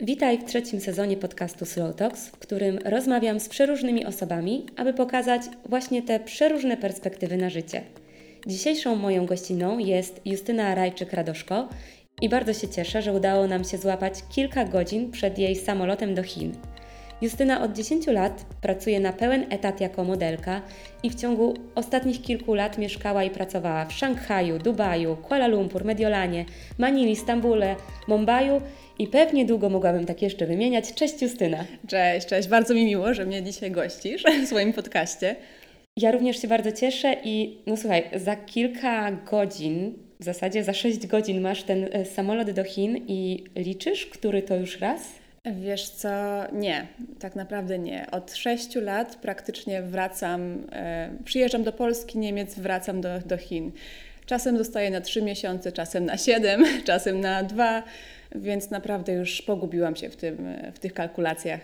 Witaj w trzecim sezonie podcastu Slow Talks, w którym rozmawiam z przeróżnymi osobami, aby pokazać właśnie te przeróżne perspektywy na życie. Dzisiejszą moją gościną jest Justyna Rajczyk-Radoszko i bardzo się cieszę, że udało nam się złapać kilka godzin przed jej samolotem do Chin. Justyna od 10 lat pracuje na pełen etat jako modelka i w ciągu ostatnich kilku lat mieszkała i pracowała w Szanghaju, Dubaju, Kuala Lumpur, Mediolanie, Manili, Stambule, Mumbaiu i pewnie długo mogłabym tak jeszcze wymieniać. Cześć Justyna. Cześć, cześć. Bardzo mi miło, że mnie dzisiaj gościsz w swoim podcaście. Ja również się bardzo cieszę i no słuchaj, za kilka godzin, w zasadzie za 6 godzin masz ten e, samolot do Chin i liczysz, który to już raz? Wiesz co, nie, tak naprawdę nie. Od sześciu lat praktycznie wracam, e, przyjeżdżam do Polski, Niemiec, wracam do, do Chin. Czasem zostaję na trzy miesiące, czasem na siedem, czasem na dwa, więc naprawdę już pogubiłam się w, tym, w tych kalkulacjach.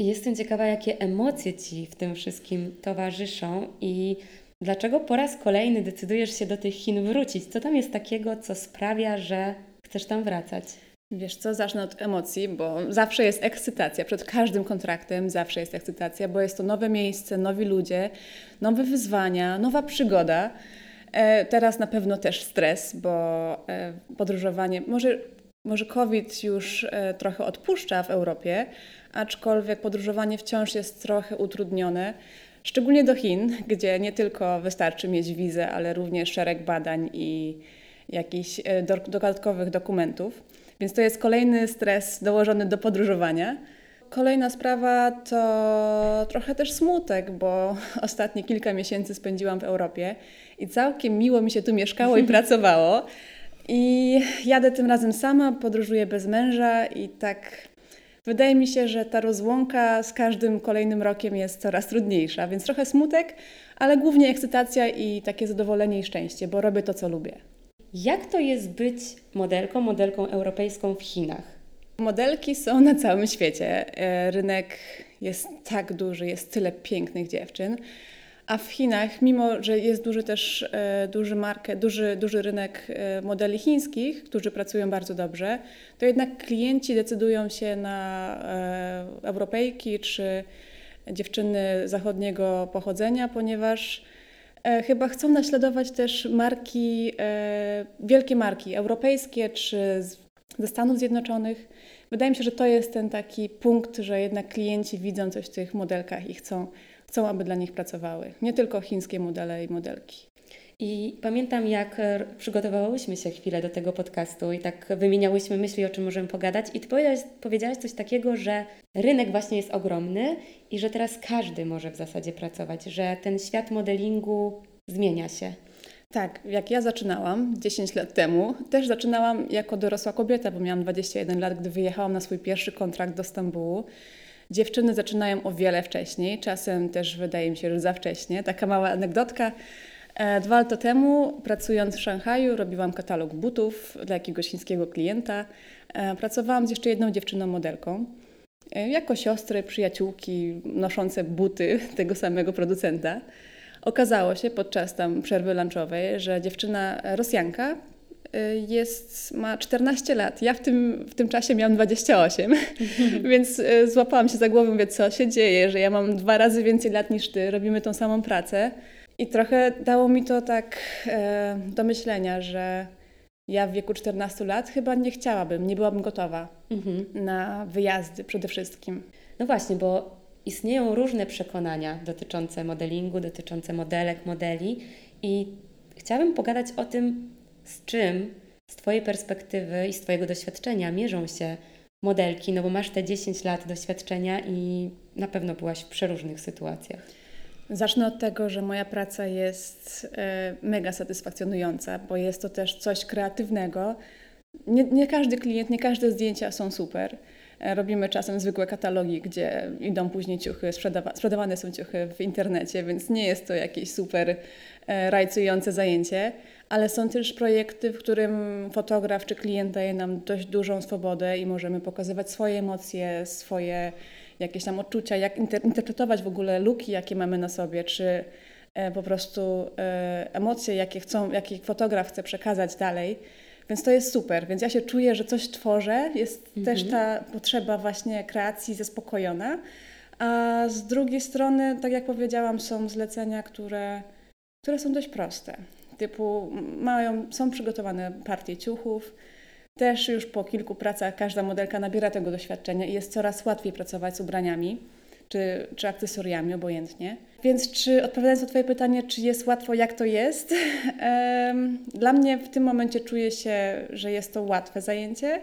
Jestem ciekawa, jakie emocje Ci w tym wszystkim towarzyszą i dlaczego po raz kolejny decydujesz się do tych Chin wrócić? Co tam jest takiego, co sprawia, że chcesz tam wracać? Wiesz co, zacznę od emocji, bo zawsze jest ekscytacja. Przed każdym kontraktem zawsze jest ekscytacja, bo jest to nowe miejsce, nowi ludzie, nowe wyzwania, nowa przygoda. E, teraz na pewno też stres, bo e, podróżowanie, może, może COVID już e, trochę odpuszcza w Europie, aczkolwiek podróżowanie wciąż jest trochę utrudnione. Szczególnie do Chin, gdzie nie tylko wystarczy mieć wizę, ale również szereg badań i jakichś dodatkowych dokumentów. Więc to jest kolejny stres dołożony do podróżowania. Kolejna sprawa to trochę też smutek, bo ostatnie kilka miesięcy spędziłam w Europie i całkiem miło mi się tu mieszkało i pracowało. I jadę tym razem sama, podróżuję bez męża i tak wydaje mi się, że ta rozłąka z każdym kolejnym rokiem jest coraz trudniejsza, więc trochę smutek, ale głównie ekscytacja i takie zadowolenie i szczęście, bo robię to, co lubię. Jak to jest być modelką, modelką europejską w Chinach? Modelki są na całym świecie. E, rynek jest tak duży, jest tyle pięknych dziewczyn. A w Chinach, mimo że jest duży też e, duży, market, duży, duży rynek e, modeli chińskich, którzy pracują bardzo dobrze, to jednak klienci decydują się na Europejki czy dziewczyny zachodniego pochodzenia, ponieważ chyba chcą naśladować też marki, e, wielkie marki europejskie czy ze Stanów Zjednoczonych. Wydaje mi się, że to jest ten taki punkt, że jednak klienci widzą coś w tych modelkach i chcą, chcą aby dla nich pracowały. Nie tylko chińskie modele i modelki. I pamiętam, jak przygotowałyśmy się chwilę do tego podcastu i tak wymieniałyśmy myśli, o czym możemy pogadać. I ty powiedziałaś, powiedziałaś coś takiego, że rynek właśnie jest ogromny i że teraz każdy może w zasadzie pracować, że ten świat modelingu zmienia się. Tak, jak ja zaczynałam 10 lat temu, też zaczynałam jako dorosła kobieta, bo miałam 21 lat, gdy wyjechałam na swój pierwszy kontrakt do Stambułu. Dziewczyny zaczynają o wiele wcześniej, czasem też wydaje mi się, że za wcześnie. Taka mała anegdotka. E, dwa lata temu, pracując w Szanghaju, robiłam katalog butów dla jakiegoś chińskiego klienta. E, pracowałam z jeszcze jedną dziewczyną modelką. E, jako siostry, przyjaciółki noszące buty tego samego producenta. Okazało się podczas tam przerwy lunchowej, że dziewczyna Rosjanka jest, ma 14 lat. Ja w tym, w tym czasie miałam 28, więc złapałam się za głowę, mówię, co się dzieje, że ja mam dwa razy więcej lat niż ty, robimy tą samą pracę. I trochę dało mi to tak e, do myślenia, że ja w wieku 14 lat chyba nie chciałabym, nie byłabym gotowa mhm. na wyjazdy przede wszystkim. No właśnie, bo istnieją różne przekonania dotyczące modelingu, dotyczące modelek, modeli i chciałabym pogadać o tym, z czym z Twojej perspektywy i z Twojego doświadczenia mierzą się modelki, no bo masz te 10 lat doświadczenia i na pewno byłaś w przeróżnych sytuacjach. Zacznę od tego, że moja praca jest e, mega satysfakcjonująca, bo jest to też coś kreatywnego. Nie, nie każdy klient, nie każde zdjęcia są super. E, robimy czasem zwykłe katalogi, gdzie idą później ciuchy, sprzedawa sprzedawane są ciuchy w internecie, więc nie jest to jakieś super e, rajcujące zajęcie, ale są też projekty, w którym fotograf czy klient daje nam dość dużą swobodę i możemy pokazywać swoje emocje, swoje jakieś tam odczucia, jak inter interpretować w ogóle luki, jakie mamy na sobie, czy e, po prostu e, emocje, jakie chcą, jakie fotograf chce przekazać dalej. Więc to jest super. Więc ja się czuję, że coś tworzę. Jest mhm. też ta potrzeba właśnie kreacji zaspokojona. A z drugiej strony, tak jak powiedziałam, są zlecenia, które, które są dość proste. Typu mają, są przygotowane partie ciuchów. Też już po kilku pracach każda modelka nabiera tego doświadczenia i jest coraz łatwiej pracować z ubraniami czy, czy akcesoriami, obojętnie. Więc czy odpowiadając na Twoje pytanie, czy jest łatwo, jak to jest? Dla mnie w tym momencie czuję się, że jest to łatwe zajęcie.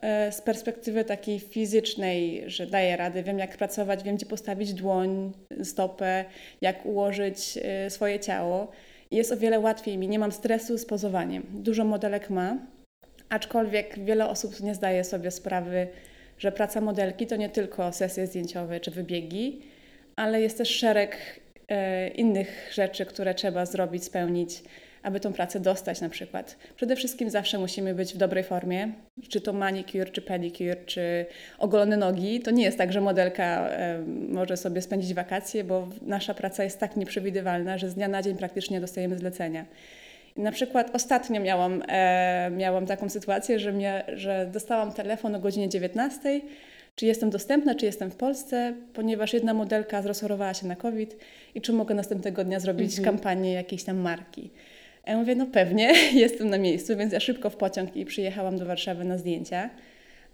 E, z perspektywy takiej fizycznej, że daję radę, wiem jak pracować, wiem gdzie postawić dłoń, stopę, jak ułożyć e, swoje ciało. Jest o wiele łatwiej mi, nie mam stresu z pozowaniem. Dużo modelek ma, aczkolwiek wiele osób nie zdaje sobie sprawy, że praca modelki to nie tylko sesje zdjęciowe czy wybiegi, ale jest też szereg e, innych rzeczy, które trzeba zrobić, spełnić, aby tą pracę dostać na przykład. Przede wszystkim zawsze musimy być w dobrej formie, czy to manicure, czy pedicure, czy ogolone nogi. To nie jest tak, że modelka e, może sobie spędzić wakacje, bo nasza praca jest tak nieprzewidywalna, że z dnia na dzień praktycznie dostajemy zlecenia. Na przykład ostatnio miałam, e, miałam taką sytuację, że, mnie, że dostałam telefon o godzinie 19, czy jestem dostępna, czy jestem w Polsce, ponieważ jedna modelka zrozchorowała się na COVID i czy mogę następnego dnia zrobić mhm. kampanię jakiejś tam marki. Ja mówię, no pewnie, jestem na miejscu, więc ja szybko w pociąg i przyjechałam do Warszawy na zdjęcia.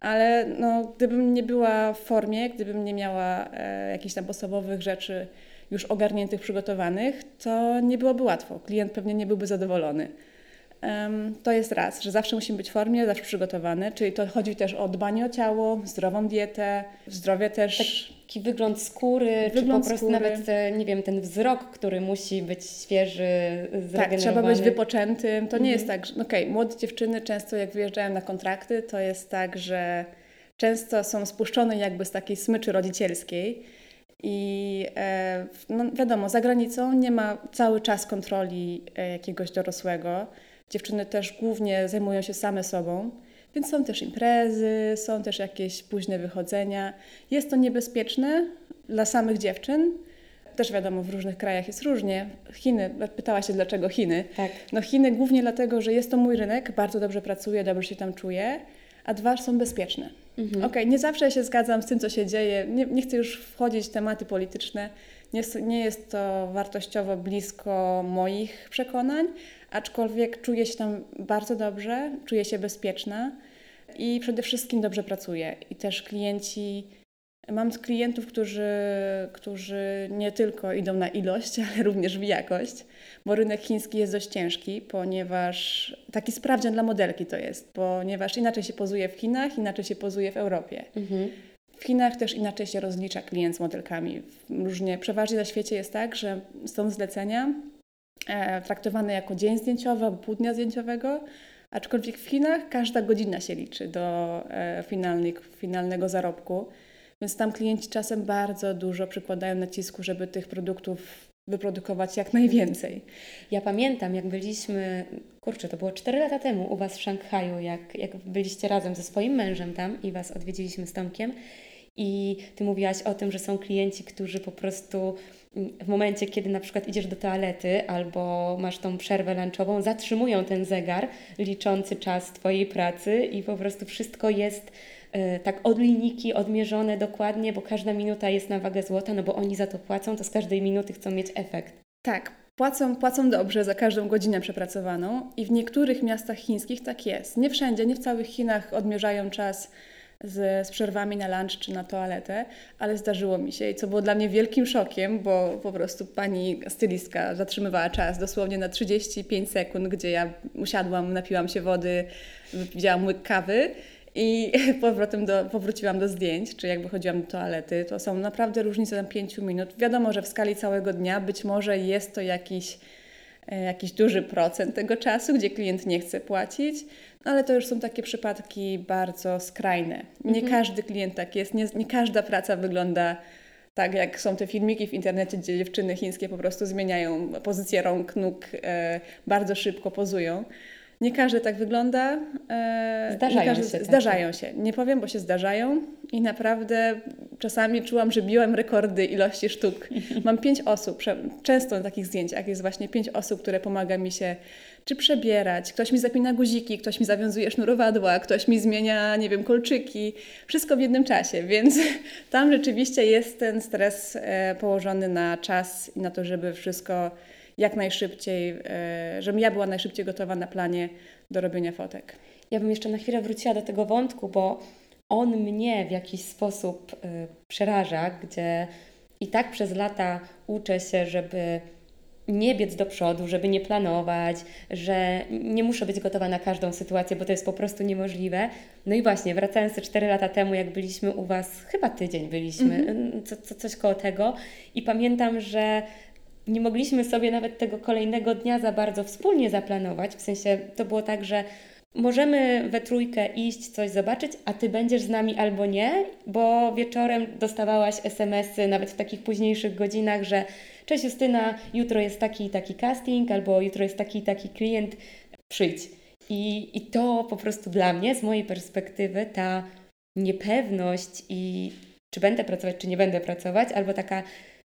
Ale no, gdybym nie była w formie, gdybym nie miała e, jakichś tam podstawowych rzeczy już ogarniętych, przygotowanych, to nie byłoby łatwo. Klient pewnie nie byłby zadowolony. To jest raz, że zawsze musimy być w formie, zawsze przygotowane, czyli to chodzi też o dbanie o ciało, zdrową dietę, zdrowie też. Taki wygląd skóry, wygląd czy po prostu skóry. nawet, nie wiem, ten wzrok, który musi być świeży, Tak, trzeba być wypoczętym. To nie mhm. jest tak, że okej, okay, młode dziewczyny często jak wyjeżdżają na kontrakty, to jest tak, że często są spuszczone jakby z takiej smyczy rodzicielskiej i e, no wiadomo, za granicą nie ma cały czas kontroli e, jakiegoś dorosłego. Dziewczyny też głównie zajmują się same sobą, więc są też imprezy, są też jakieś późne wychodzenia. Jest to niebezpieczne dla samych dziewczyn. Też wiadomo, w różnych krajach jest różnie. Chiny, pytała się dlaczego Chiny. Tak. No Chiny głównie dlatego, że jest to mój rynek, bardzo dobrze pracuję, dobrze się tam czuję a dwa są bezpieczne. Mhm. Okej, okay, nie zawsze się zgadzam z tym, co się dzieje. Nie, nie chcę już wchodzić w tematy polityczne. Nie, nie jest to wartościowo blisko moich przekonań, aczkolwiek czuję się tam bardzo dobrze, czuję się bezpieczna i przede wszystkim dobrze pracuję. I też klienci Mam klientów, którzy, którzy nie tylko idą na ilość, ale również w jakość, bo rynek chiński jest dość ciężki, ponieważ taki sprawdzian dla modelki to jest, ponieważ inaczej się pozuje w Chinach, inaczej się pozuje w Europie. Mhm. W Chinach też inaczej się rozlicza klient z modelkami. Różnie, przeważnie na świecie jest tak, że są zlecenia e, traktowane jako dzień zdjęciowy albo pół dnia zdjęciowego, aczkolwiek w Chinach każda godzina się liczy do e, finalnego zarobku. Więc tam klienci czasem bardzo dużo przykładają nacisku, żeby tych produktów wyprodukować jak najwięcej. Ja pamiętam, jak byliśmy, kurczę, to było 4 lata temu u Was w Szanghaju, jak, jak byliście razem ze swoim mężem tam i Was odwiedziliśmy z Tomkiem. I Ty mówiłaś o tym, że są klienci, którzy po prostu mm, w momencie, kiedy na przykład idziesz do toalety albo masz tą przerwę lunchową, zatrzymują ten zegar liczący czas Twojej pracy i po prostu wszystko jest tak od odmierzone dokładnie, bo każda minuta jest na wagę złota, no bo oni za to płacą, to z każdej minuty chcą mieć efekt. Tak, płacą, płacą dobrze za każdą godzinę przepracowaną i w niektórych miastach chińskich tak jest. Nie wszędzie, nie w całych Chinach odmierzają czas z, z, przerwami na lunch czy na toaletę, ale zdarzyło mi się i co było dla mnie wielkim szokiem, bo po prostu pani stylistka zatrzymywała czas dosłownie na 35 sekund, gdzie ja usiadłam, napiłam się wody, wypiłam łyk kawy i powrotem do, powróciłam do zdjęć, czy jak wychodziłam do toalety, to są naprawdę różnice na 5 minut. Wiadomo, że w skali całego dnia być może jest to jakiś, e, jakiś duży procent tego czasu, gdzie klient nie chce płacić, no ale to już są takie przypadki bardzo skrajne. Nie mhm. każdy klient tak jest, nie, nie każda praca wygląda tak jak są te filmiki w internecie, gdzie dziewczyny chińskie po prostu zmieniają pozycję rąk, nóg, e, bardzo szybko pozują. Nie każdy tak wygląda. E, zdarzają każdy, się. Zdarzają się. Nie powiem, bo się zdarzają i naprawdę czasami czułam, że biłem rekordy ilości sztuk. Mam pięć osób, często na takich zdjęciach jest właśnie pięć osób, które pomaga mi się czy przebierać. Ktoś mi zapina guziki, ktoś mi zawiązuje sznurowadła, ktoś mi zmienia, nie wiem, kolczyki. Wszystko w jednym czasie, więc tam rzeczywiście jest ten stres e, położony na czas i na to, żeby wszystko jak najszybciej, e, żebym ja była najszybciej gotowa na planie do robienia fotek. Ja bym jeszcze na chwilę wróciła do tego wątku, bo on mnie w jakiś sposób y, przeraża, gdzie i tak przez lata uczę się, żeby nie biec do przodu, żeby nie planować, że nie muszę być gotowa na każdą sytuację, bo to jest po prostu niemożliwe. No i właśnie, wracając te 4 lata temu, jak byliśmy u Was, chyba tydzień byliśmy, mm-hmm. co, co, coś koło tego, i pamiętam, że nie mogliśmy sobie nawet tego kolejnego dnia za bardzo wspólnie zaplanować. W sensie to było tak, że Możemy we trójkę iść, coś zobaczyć, a ty będziesz z nami albo nie, bo wieczorem dostawałaś SMS-y, nawet w takich późniejszych godzinach, że cześć Justyna, jutro jest taki i taki casting, albo jutro jest taki i taki klient, przyjdź. I, I to po prostu dla mnie, z mojej perspektywy, ta niepewność i czy będę pracować, czy nie będę pracować, albo taka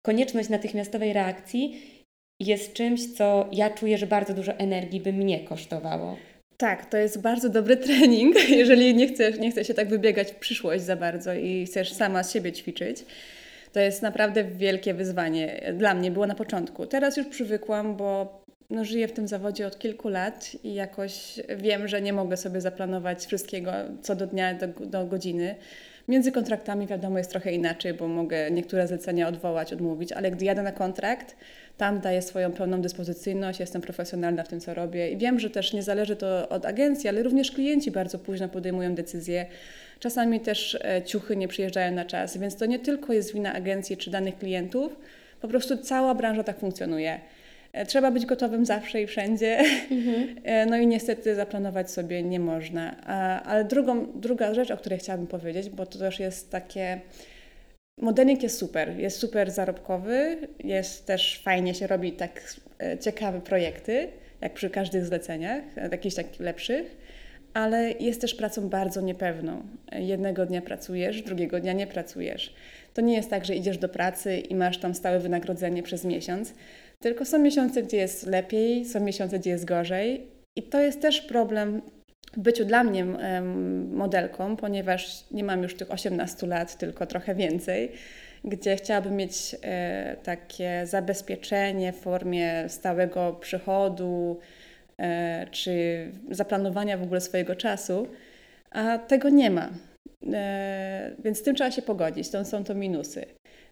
konieczność natychmiastowej reakcji jest czymś, co ja czuję, że bardzo dużo energii by mnie kosztowało. Tak, to jest bardzo dobry trening, jeżeli nie chcesz, nie chcesz się tak wybiegać w przyszłość za bardzo i chcesz sama z siebie ćwiczyć. To jest naprawdę wielkie wyzwanie. Dla mnie było na początku. Teraz już przywykłam, bo no, żyję w tym zawodzie od kilku lat i jakoś wiem, że nie mogę sobie zaplanować wszystkiego co do dnia, do, do godziny. Między kontraktami wiadomo jest trochę inaczej, bo mogę niektóre zlecenia odwołać, odmówić, ale gdy jadę na kontrakt, tam daję swoją pełną dyspozycyjność, jestem profesjonalna w tym, co robię i wiem, że też nie zależy to od agencji, ale również klienci bardzo późno podejmują decyzje. Czasami też e, ciuchy nie przyjeżdżają na czas, więc to nie tylko jest wina agencji czy danych klientów, po prostu cała branża tak funkcjonuje. E, trzeba być gotowym zawsze i wszędzie. Mhm. E, no i niestety zaplanować sobie nie można. Ale drugą, druga rzecz, o której chciałabym powiedzieć, bo to też jest takie. Modeling jest super, jest super zarobkowy, jest też fajnie się robi tak e, ciekawe projekty, jak przy każdych zleceniach, jakichś takich lepszych, ale jest też pracą bardzo niepewną. Jednego dnia pracujesz, drugiego dnia nie pracujesz. To nie jest tak, że idziesz do pracy i masz tam stałe wynagrodzenie przez miesiąc, tylko są miesiące, gdzie jest lepiej, są miesiące, gdzie jest gorzej. I to jest też problem w byciu dla mnie modelką, ponieważ nie mam już tych 18 lat, tylko trochę więcej, gdzie chciałabym mieć e, takie zabezpieczenie w formie stałego przychodu e, czy zaplanowania w ogóle swojego czasu, a tego nie ma. E, więc z tym trzeba się pogodzić, to są to minusy.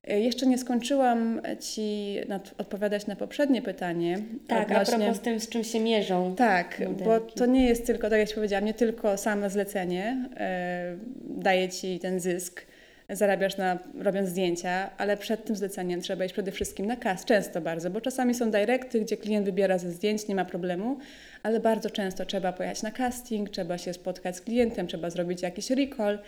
E, jeszcze nie skończyłam Ci odpowiadać na poprzednie pytanie. Tak, odnośnie... a propos z tym, z czym się mierzą. Tak, modelki. bo to nie jest tylko, tak jak Ci powiedziałam, nie tylko same zlecenie e, daje Ci ten zysk, zarabiasz na, robiąc zdjęcia, ale przed tym zleceniem trzeba iść przede wszystkim na kas, często bardzo, bo czasami są directy, gdzie klient wybiera ze zdjęć, nie ma problemu, ale bardzo często trzeba pojechać na casting, trzeba się spotkać z klientem, trzeba zrobić jakiś recall,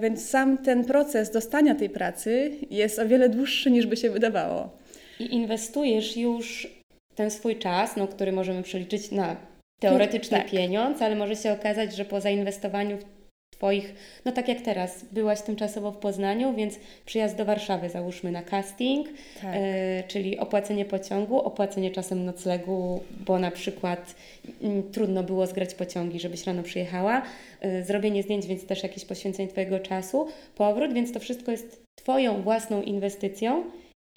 więc sam ten proces dostania tej pracy jest o wiele dłuższy niż by się wydawało. I inwestujesz już ten swój czas, no, który możemy przeliczyć na teoretyczny tak. pieniądz, ale może się okazać, że po zainwestowaniu w Twoich, no tak jak teraz, byłaś tymczasowo w Poznaniu, więc przyjazd do Warszawy załóżmy na casting, tak. e, czyli opłacenie pociągu, opłacenie czasem noclegu, bo na przykład mm, trudno było zgrać pociągi, żebyś rano przyjechała, e, zrobienie zdjęć, więc też jakieś poświęcenie Twojego czasu, powrót, więc to wszystko jest Twoją własną inwestycją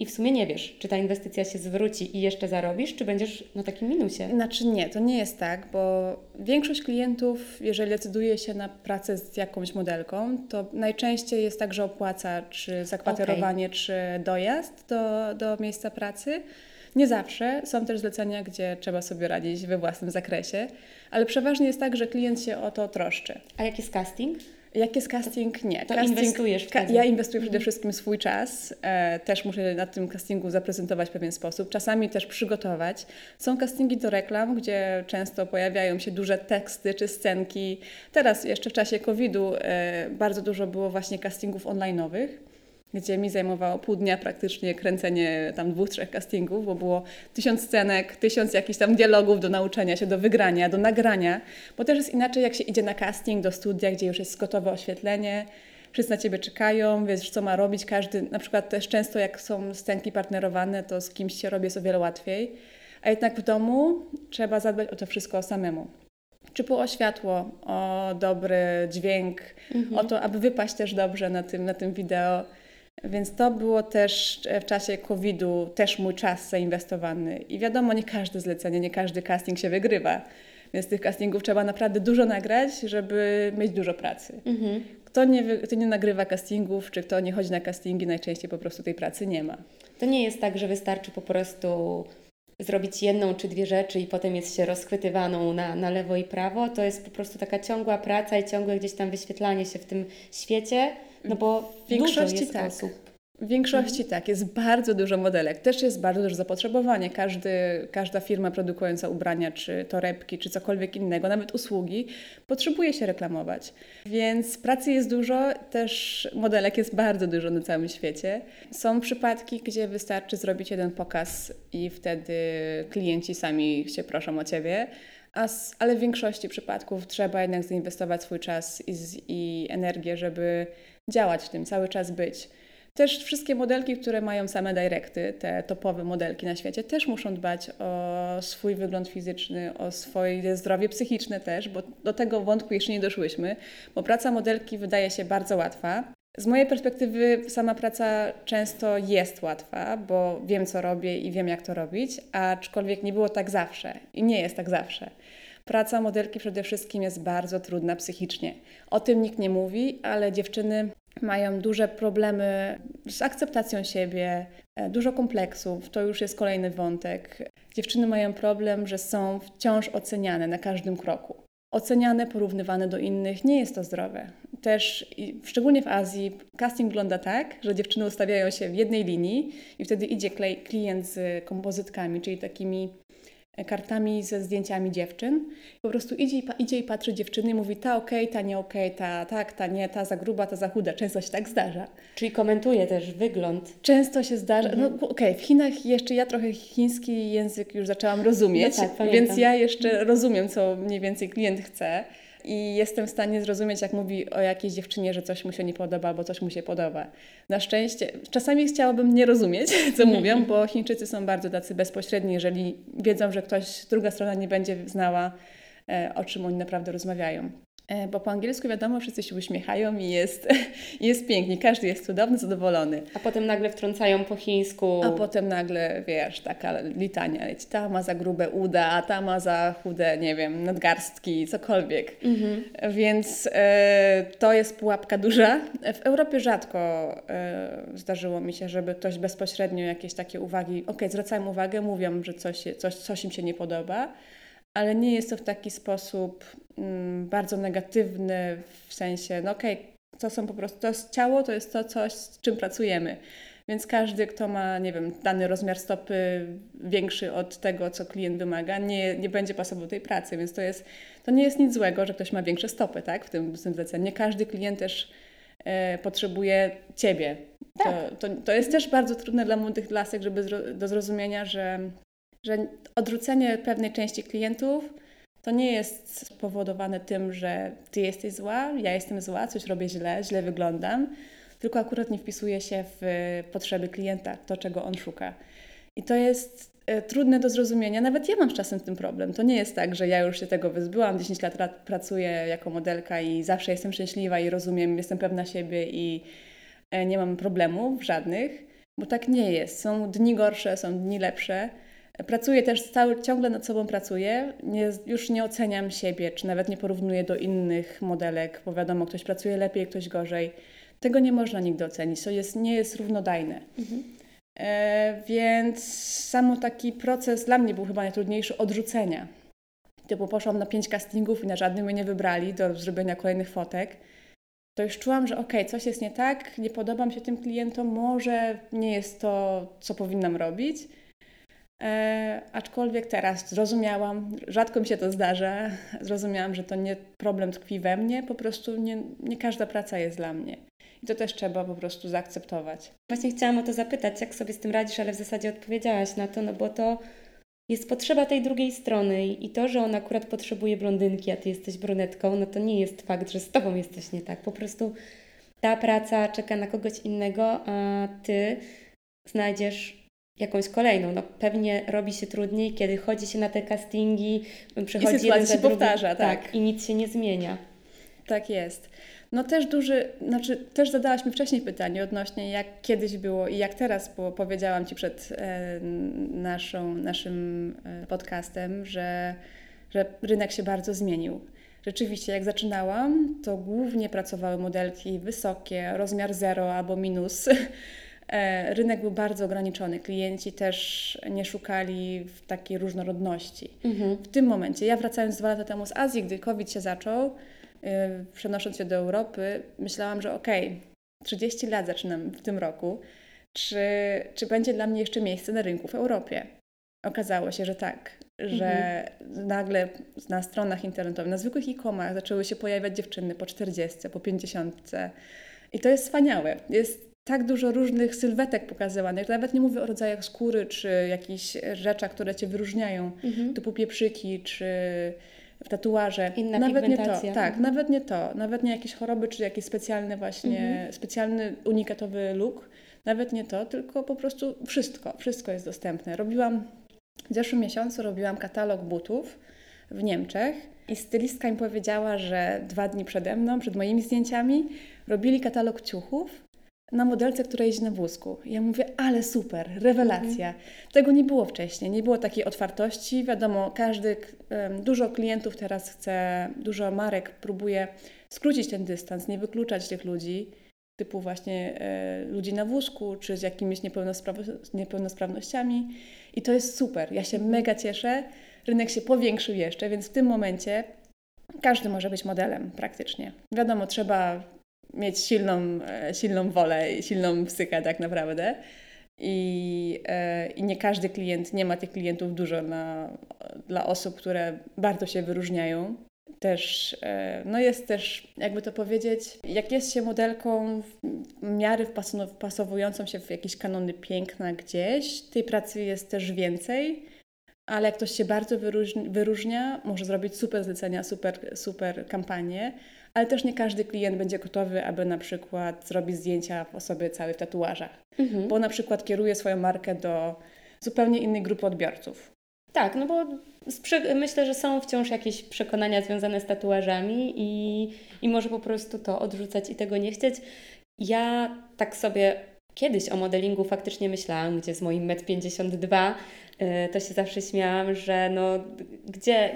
i w sumie nie wiesz, czy ta inwestycja się zwróci i jeszcze zarobisz, czy będziesz na takim minusie. Znaczy nie, to nie jest tak, bo większość klientów, jeżeli decyduje się na pracę z jakąś modelką, to najczęściej jest tak, że opłaca czy zakwaterowanie, okay. czy dojazd do, do miejsca pracy. Nie zawsze. Są też zlecenia, gdzie trzeba sobie radzić we własnym zakresie, ale przeważnie jest tak, że klient się o to troszczy. A jaki jest casting? Jak jest casting? Nie. To casting, inwestujesz wtedy. Ja inwestuję przede wszystkim swój czas. E, też muszę na tym castingu zaprezentować w pewien sposób. Czasami też przygotować. Są castingi do reklam, gdzie często pojawiają się duże teksty czy scenki. Teraz jeszcze w czasie COVID-u e, bardzo dużo było właśnie castingów online'owych gdzie mi zajmowało pół dnia praktycznie kręcenie tam dwóch, trzech castingów, bo było tysiąc scenek, tysiąc jakichś tam dialogów do nauczenia się, do wygrania, do nagrania, bo też jest inaczej, jak się idzie na casting do studia, gdzie już jest gotowe oświetlenie, wszyscy na Ciebie czekają, wiesz co ma robić, każdy, na przykład też często jak są scenki partnerowane, to z kimś się robi jest o wiele łatwiej, a jednak w domu trzeba zadbać o to wszystko samemu. Czy po o światło, o dobry dźwięk, mhm. o to, aby wypaść też dobrze na tym, na tym wideo. Więc to było też w czasie COVID-u też mój czas zainwestowany. I wiadomo, nie każde zlecenie, nie każdy casting się wygrywa. Więc tych castingów trzeba naprawdę dużo nagrać, żeby mieć dużo pracy. Mhm. Kto, nie, kto nie nagrywa castingów, czy kto nie chodzi na castingi, najczęściej po prostu tej pracy nie ma. To nie jest tak, że wystarczy po prostu zrobić jedną czy dwie rzeczy i potem jest się rozchwytywaną na, na lewo i prawo. To jest po prostu taka ciągła praca i ciągłe gdzieś tam wyświetlanie się w tym świecie, no bo w większości tak. osób w większości mhm. tak, jest bardzo dużo modelek. Też jest bardzo duże zapotrzebowanie. Każdy, każda firma produkująca ubrania, czy torebki, czy cokolwiek innego, nawet usługi, potrzebuje się reklamować. Więc pracy jest dużo, też modelek jest bardzo dużo na całym świecie. Są przypadki, gdzie wystarczy zrobić jeden pokaz i wtedy klienci sami się proszą o ciebie. Ale w większości przypadków trzeba jednak zainwestować swój czas i, i energię, żeby działać w tym, cały czas być. Też wszystkie modelki, które mają same directy, te topowe modelki na świecie, też muszą dbać o swój wygląd fizyczny, o swoje zdrowie psychiczne też, bo do tego wątku jeszcze nie doszłyśmy, bo praca modelki wydaje się bardzo łatwa. Z mojej perspektywy sama praca często jest łatwa, bo wiem co robię i wiem jak to robić, aczkolwiek nie było tak zawsze i nie jest tak zawsze. Praca modelki przede wszystkim jest bardzo trudna psychicznie. O tym nikt nie mówi, ale dziewczyny mają duże problemy z akceptacją siebie, e, dużo kompleksów. To już jest kolejny wątek. Dziewczyny mają problem, że są wciąż oceniane na każdym kroku. Oceniane, porównywane do innych, nie jest to zdrowe. Też, szczególnie w Azji, casting wygląda tak, że dziewczyny ustawiają się w jednej linii i wtedy idzie klient z kompozytkami, czyli takimi kartami ze zdjęciami dziewczyn. Po prostu idzie i, idzie i patrzy dziewczyny i mówi ta okej, okay, ta nie okej, okay, ta tak, ta nie, ta za gruba, ta za chuda. Często się tak zdarza. Czyli komentuje też wygląd. Często się zdarza. No, mhm. No okej, okay, w Chinach jeszcze ja trochę chiński język już zaczęłam rozumieć, no tak, więc ja jeszcze rozumiem, co mniej więcej klient chce i jestem w stanie zrozumieć, jak mówi o jakiejś dziewczynie, że coś mu się nie podoba albo coś mu się podoba. Na szczęście, czasami chciałabym nie rozumieć, co mówią, bo Chińczycy są bardzo tacy bezpośredni, jeżeli wiedzą, że ktoś, druga strona nie będzie znała, e, o czym oni naprawdę rozmawiają. E, bo po angielsku wiadomo, wszyscy się uśmiechają i jest, jest pięknie, każdy jest cudowny, zadowolony. A potem nagle wtrącają po chińsku. A potem nagle, wiesz, taka litania, ta ma za grube uda, a ta ma za chude, nie wiem, nadgarstki, cokolwiek. Mhm. Więc e, to jest pułapka duża. W Europie rzadko e, zdarzyło mi się, żeby ktoś bezpośrednio jakieś takie uwagi, ok, zwracają uwagę, mówią, że coś, coś, coś im się nie podoba, ale nie jest to w taki sposób mm, bardzo negatywny, w sensie, no okej, okay, to są po prostu, to jest ciało, to jest to coś, z czym pracujemy. Więc każdy, kto ma, nie wiem, dany rozmiar stopy większy od tego, co klient wymaga, nie, nie będzie pasował tej pracy. Więc to, jest, to nie jest nic złego, że ktoś ma większe stopy, tak, w tym, w tym zleceniu. Nie każdy klient też e, potrzebuje ciebie. Tak. To, to, to, jest też bardzo trudne dla młodych lasek, żeby zro, do zrozumienia, że że odrzucenie pewnej części klientów to nie jest spowodowane tym, że ty jesteś zła, ja jestem zła, coś robię źle, źle wyglądam, tylko akurat nie wpisuje się w potrzeby klienta, to czego on szuka. I to jest e, trudne do zrozumienia. Nawet ja mam z czasem tym problem. To nie jest tak, że ja już się tego wyzbyłam, 10 lat pracuję jako modelka i zawsze jestem szczęśliwa i rozumiem, jestem pewna siebie i e, nie mam problemów żadnych, bo tak nie jest. Są dni gorsze, są dni lepsze. Pracuję też cały, ciągle nad sobą pracuję. Nie, już nie oceniam siebie, czy nawet nie porównuję do innych modelek, bo wiadomo, ktoś pracuje lepiej, ktoś gorzej. Tego nie można nigdy ocenić. To jest, nie jest równodajne. Mhm. E, więc samo taki proces dla mnie był chyba najtrudniejszy odrzucenia. Typu poszłam na pięć castingów i na żadnym mnie nie wybrali do zrobienia kolejnych fotek. To już czułam, że okej, okay, coś jest nie tak, nie podobam się tym klientom, może nie jest to, co powinnam robić. E, aczkolwiek teraz zrozumiałam, rzadko mi się to zdarza, zrozumiałam, że to nie problem tkwi we mnie, po prostu nie, nie każda praca jest dla mnie. I to też trzeba po prostu zaakceptować. Właśnie chciałam o to zapytać, jak sobie z tym radzisz, ale w zasadzie odpowiedziałaś na to, no bo to jest potrzeba tej drugiej strony i to, że on akurat potrzebuje blondynki, a ty jesteś brunetką, no to nie jest fakt, że z tobą jesteś nie tak. Po prostu ta praca czeka na kogoś innego, a ty znajdziesz jakąś kolejną. No, pewnie robi się trudniej, kiedy chodzi się na te castingi, przychodzi I sytuacja się powtarza, tak. tak. I nic się nie zmienia. Tak jest. No też duży, znaczy też zadałaś mi wcześniej pytanie odnośnie jak kiedyś było i jak teraz, bo powiedziałam Ci przed e, naszą, naszym e, podcastem, że, że rynek się bardzo zmienił. Rzeczywiście, jak zaczynałam, to głównie pracowały modelki wysokie, rozmiar 0 albo minus. E, rynek był bardzo ograniczony. Klienci też nie szukali w takiej różnorodności. Mhm. W tym momencie, ja wracając dwa lata temu z Azji, gdy COVID się zaczął, yy, przenosząc się do Europy, myślałam, że okej, okay, 30 lat zaczynam w tym roku, czy, czy będzie dla mnie jeszcze miejsce na rynku w Europie? Okazało się, że tak, że mhm. nagle na stronach internetowych, na zwykłych e-comach zaczęły się pojawiać dziewczyny po 40, po 50. I to jest wspaniałe. Jest tak dużo różnych sylwetek pokazywanych. Nawet nie mówię o rodzajach skóry, czy jakichś rzeczach, które Cię wyróżniają, mhm. typu pieprzyki, czy tatuaże. Inna nawet nie to, tak, nawet nie to, nawet nie jakieś choroby, czy jakiś specjalny właśnie, mhm. specjalny unikatowy look, nawet nie to, tylko po prostu wszystko, wszystko jest dostępne. Robiłam, w zeszłym miesiącu robiłam katalog butów w Niemczech i stylistka mi powiedziała, że dwa dni przede mną, przed moimi zdjęciami, robili katalog ciuchów na modelce, która jeździ na wózku. Ja mówię, ale super, rewelacja. Mhm. Tego nie było wcześniej, nie było takiej otwartości. Wiadomo, każdy, dużo klientów teraz chce, dużo marek próbuje skrócić ten dystans, nie wykluczać tych ludzi, typu właśnie e, ludzi na wózku, czy z jakimiś niepełnosprawnościami. I to jest super. Ja się mega cieszę. Rynek się powiększył jeszcze, więc w tym momencie każdy może być modelem praktycznie. Wiadomo, trzeba mieć silną, e, silną wolę i silną psychę tak naprawdę. I, e, I nie każdy klient, nie ma tych klientów dużo na, dla osób, które bardzo się wyróżniają. Też, e, no jest też, jakby to powiedzieć, jak jest się modelką w miary wpasowującą się w jakieś kanony piękna gdzieś, tej pracy jest też więcej, ale jak ktoś się bardzo wyróżnia, wyróżnia może zrobić super zlecenia, super, super kampanię, ale też nie każdy klient będzie gotowy, aby na przykład zrobić zdjęcia osoby całej w tatuażach, mhm. bo na przykład kieruje swoją markę do zupełnie innej grupy odbiorców. Tak, no bo myślę, że są wciąż jakieś przekonania związane z tatuażami i, i może po prostu to odrzucać i tego nie chcieć. Ja tak sobie kiedyś o modelingu faktycznie myślałam, gdzie z moim 1,52 m y, to się zawsze śmiałam, że no gdzie,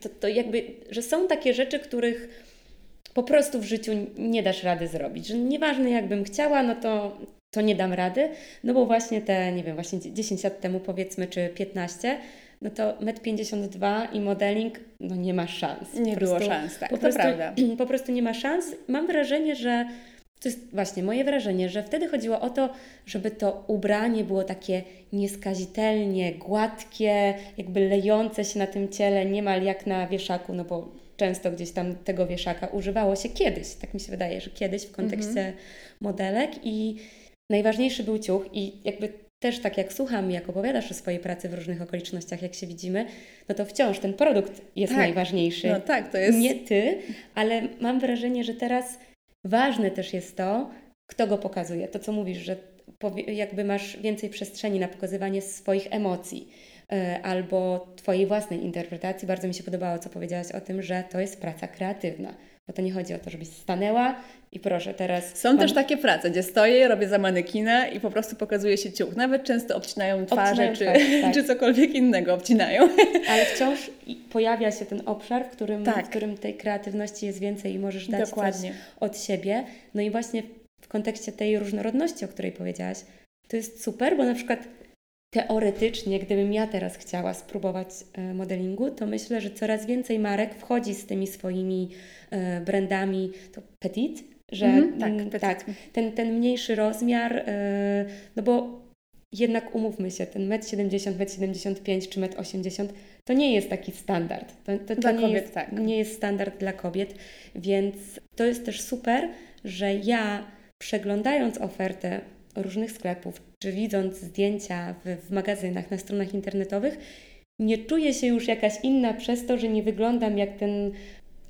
to, to jakby, że są takie rzeczy, których po prostu w życiu nie dasz rady zrobić. Że nieważne jakbym chciała, no to, to nie dam rady, no bo właśnie te, nie wiem, właśnie 10 lat temu powiedzmy, czy 15, no to 1,52 m i modeling, no nie ma szans. Nie po było prostu, szans, tak, po to prostu, prawda. Po prostu nie ma szans. Mam wrażenie, że to jest właśnie moje wrażenie, że wtedy chodziło o to, żeby to ubranie było takie nieskazitelnie gładkie, jakby lejące się na tym ciele, niemal jak na wieszaku, no bo często gdzieś tam tego wieszaka używało się kiedyś, tak mi się wydaje, że kiedyś w kontekście mhm. modelek i najważniejszy był ciuch i jakby też tak jak słucham, jak opowiadasz o swojej pracy w różnych okolicznościach, jak się widzimy, no to wciąż ten produkt jest tak. najważniejszy. No tak, to jest... Nie ty, ale mam wrażenie, że teraz ważne też jest to, kto go pokazuje. To, co mówisz, że jakby masz więcej przestrzeni na pokazywanie swoich emocji albo Twojej własnej interpretacji. Bardzo mi się podobało, co powiedziałaś o tym, że to jest praca kreatywna. Bo to nie chodzi o to, żebyś stanęła i proszę teraz. Są mam... też takie prace, gdzie stoję, robię za manekina i po prostu pokazuje się ciuch. Nawet często obcinają twarze, obcinają czy, twarz, tak. czy cokolwiek innego obcinają. Ale wciąż pojawia się ten obszar, w którym, tak. w którym tej kreatywności jest więcej i możesz dać Dokładnie. coś od siebie. No i właśnie w kontekście tej różnorodności, o której powiedziałaś, to jest super, bo na przykład teoretycznie, gdybym ja teraz chciała spróbować e, modelingu, to myślę, że coraz więcej marek wchodzi z tymi swoimi e, brandami, to petit, że mm, tak, mm, tak ten, ten mniejszy rozmiar, e, no bo jednak umówmy się, ten 1,70 m, 1,75 m czy 1,80 m to nie jest taki standard. To, to, to dla nie, kobiet, jest, tak. nie jest standard dla kobiet, więc to jest też super, że ja przeglądając ofertę różnych sklepów, czy widząc zdjęcia w, w magazynach, na stronach internetowych, nie czuję się już jakaś inna przez to, że nie wyglądam jak ten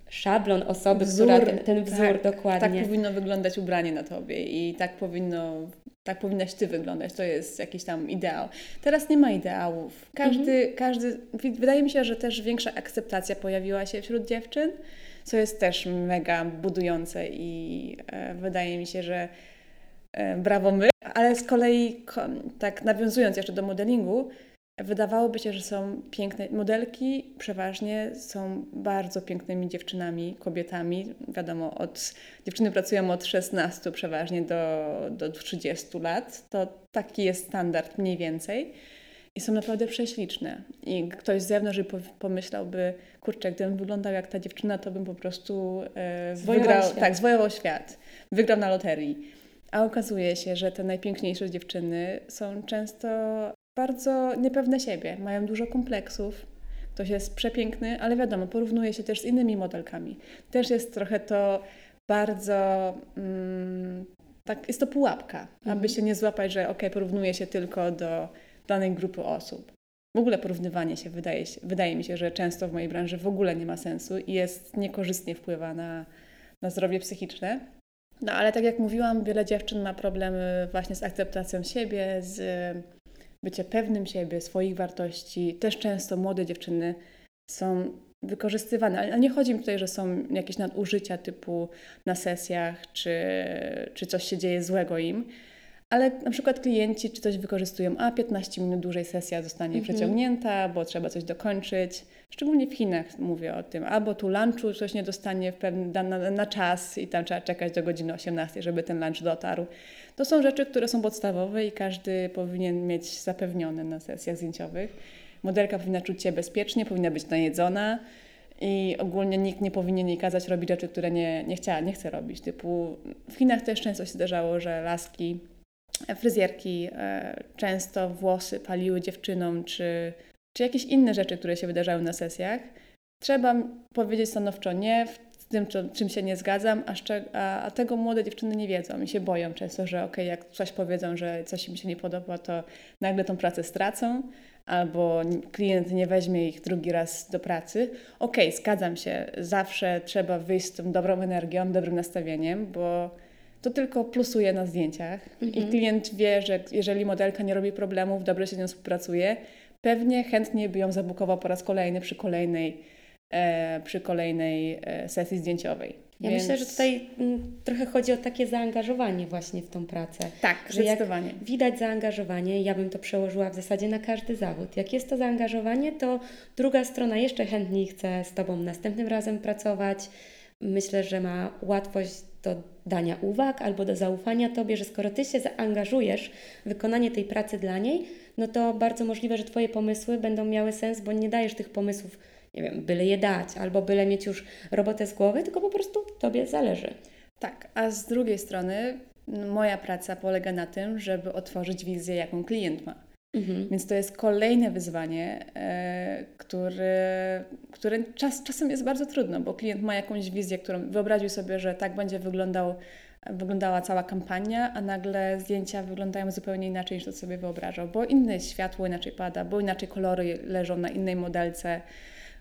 szablon osoby, wzór, która ten, ten wzór tak, dokładnie. Tak powinno wyglądać ubranie na tobie i tak powinno, tak powinnaś ty wyglądać. To jest jakiś tam ideał. Teraz nie ma ideałów. Każdy, mhm. każdy, wydaje mi się, że też większa akceptacja pojawiła się wśród dziewczyn, co jest też mega budujące i e, wydaje mi się, że brawo my. Ale z kolei, tak nawiązując jeszcze do modelingu, Wydawałoby się, że są piękne modelki, przeważnie są bardzo pięknymi dziewczynami, kobietami. Wiadomo, od, dziewczyny pracują od 16 przeważnie do, do 30 lat. To taki jest standard mniej więcej. I są naprawdę prześliczne. I ktoś z zewnątrz pomyślałby, kurczę, gdybym wyglądał jak ta dziewczyna, to bym po prostu e, wygrał, świat. tak, zwojował świat, wygrał na loterii. A okazuje się, że te najpiękniejsze dziewczyny są często bardzo niepewne siebie, mają dużo kompleksów. Ktoś jest przepiękny, ale wiadomo, porównuje się też z innymi modelkami. Też jest trochę to bardzo. Mm, tak, jest to pułapka, mhm. aby się nie złapać, że ok, porównuje się tylko do danej grupy osób. W ogóle porównywanie się wydaje, się, wydaje mi się, że często w mojej branży w ogóle nie ma sensu i jest niekorzystnie wpływa na, na zdrowie psychiczne. No ale tak jak mówiłam, wiele dziewczyn ma problemy właśnie z akceptacją siebie, z bycie pewnym siebie, swoich wartości. Też często młode dziewczyny są wykorzystywane, ale nie chodzi mi tutaj, że są jakieś nadużycia typu na sesjach, czy, czy coś się dzieje złego im, ale na przykład klienci czy coś wykorzystują, a 15 minut dłużej sesja zostanie mhm. przeciągnięta, bo trzeba coś dokończyć. Szczególnie w Chinach mówię o tym. Albo tu lunchu coś nie dostanie w na, na czas i tam trzeba czekać do godziny 18, żeby ten lunch dotarł. To są rzeczy, które są podstawowe i każdy powinien mieć zapewnione na sesjach zdjęciowych. Modelka powinna czuć się bezpiecznie, powinna być najedzona i ogólnie nikt nie powinien jej kazać robić rzeczy, które nie, nie, chciała, nie chce robić. Typu w Chinach też często się zdarzało, że laski, fryzjerki e, często włosy paliły dziewczynom, czy, czy jakieś inne rzeczy, które się wydarzały na sesjach. Trzeba powiedzieć stanowczo nie, tym, czym się nie zgadzam, a, a, tego młode dziewczyny nie wiedzą i się boją często, że ok, jak coś powiedzą, że coś im się nie podoba, to nagle tą pracę stracą albo klient nie weźmie ich drugi raz do pracy. Ok, zgadzam się, zawsze trzeba wyjść z tą dobrą energią, dobrym nastawieniem, bo to tylko plusuje na zdjęciach mhm. i klient wie, że jeżeli modelka nie robi problemów, dobrze się z nią współpracuje, pewnie chętnie by ją zabukował po raz kolejny przy kolejnej E, przy kolejnej e, sesji zdjęciowej. Ja Więc... myślę, że tutaj mm, trochę chodzi o takie zaangażowanie właśnie w tą pracę. Tak, że zdecydowanie. widać zaangażowanie, ja bym to przełożyła w zasadzie na każdy zawód. Jak jest to zaangażowanie, to druga strona jeszcze chętniej chce z Tobą następnym razem pracować. Myślę, że ma łatwość do dania uwag albo do zaufania Tobie, że skoro Ty się zaangażujesz w wykonanie tej pracy dla niej, no to bardzo możliwe, że Twoje pomysły będą miały sens, bo nie dajesz tych pomysłów nie wiem, byle je dać, albo byle mieć już robotę z głowy, tylko po prostu Tobie zależy. Tak, a z drugiej strony moja praca polega na tym, żeby otworzyć wizję, jaką klient ma. Mhm. Więc to jest kolejne wyzwanie, e, które, które czas, czasem jest bardzo trudno, bo klient ma jakąś wizję, którą wyobraził sobie, że tak będzie wyglądał, wyglądała cała kampania, a nagle zdjęcia wyglądają zupełnie inaczej niż to sobie wyobrażał, bo inne światło inaczej pada, bo inaczej kolory leżą na innej modelce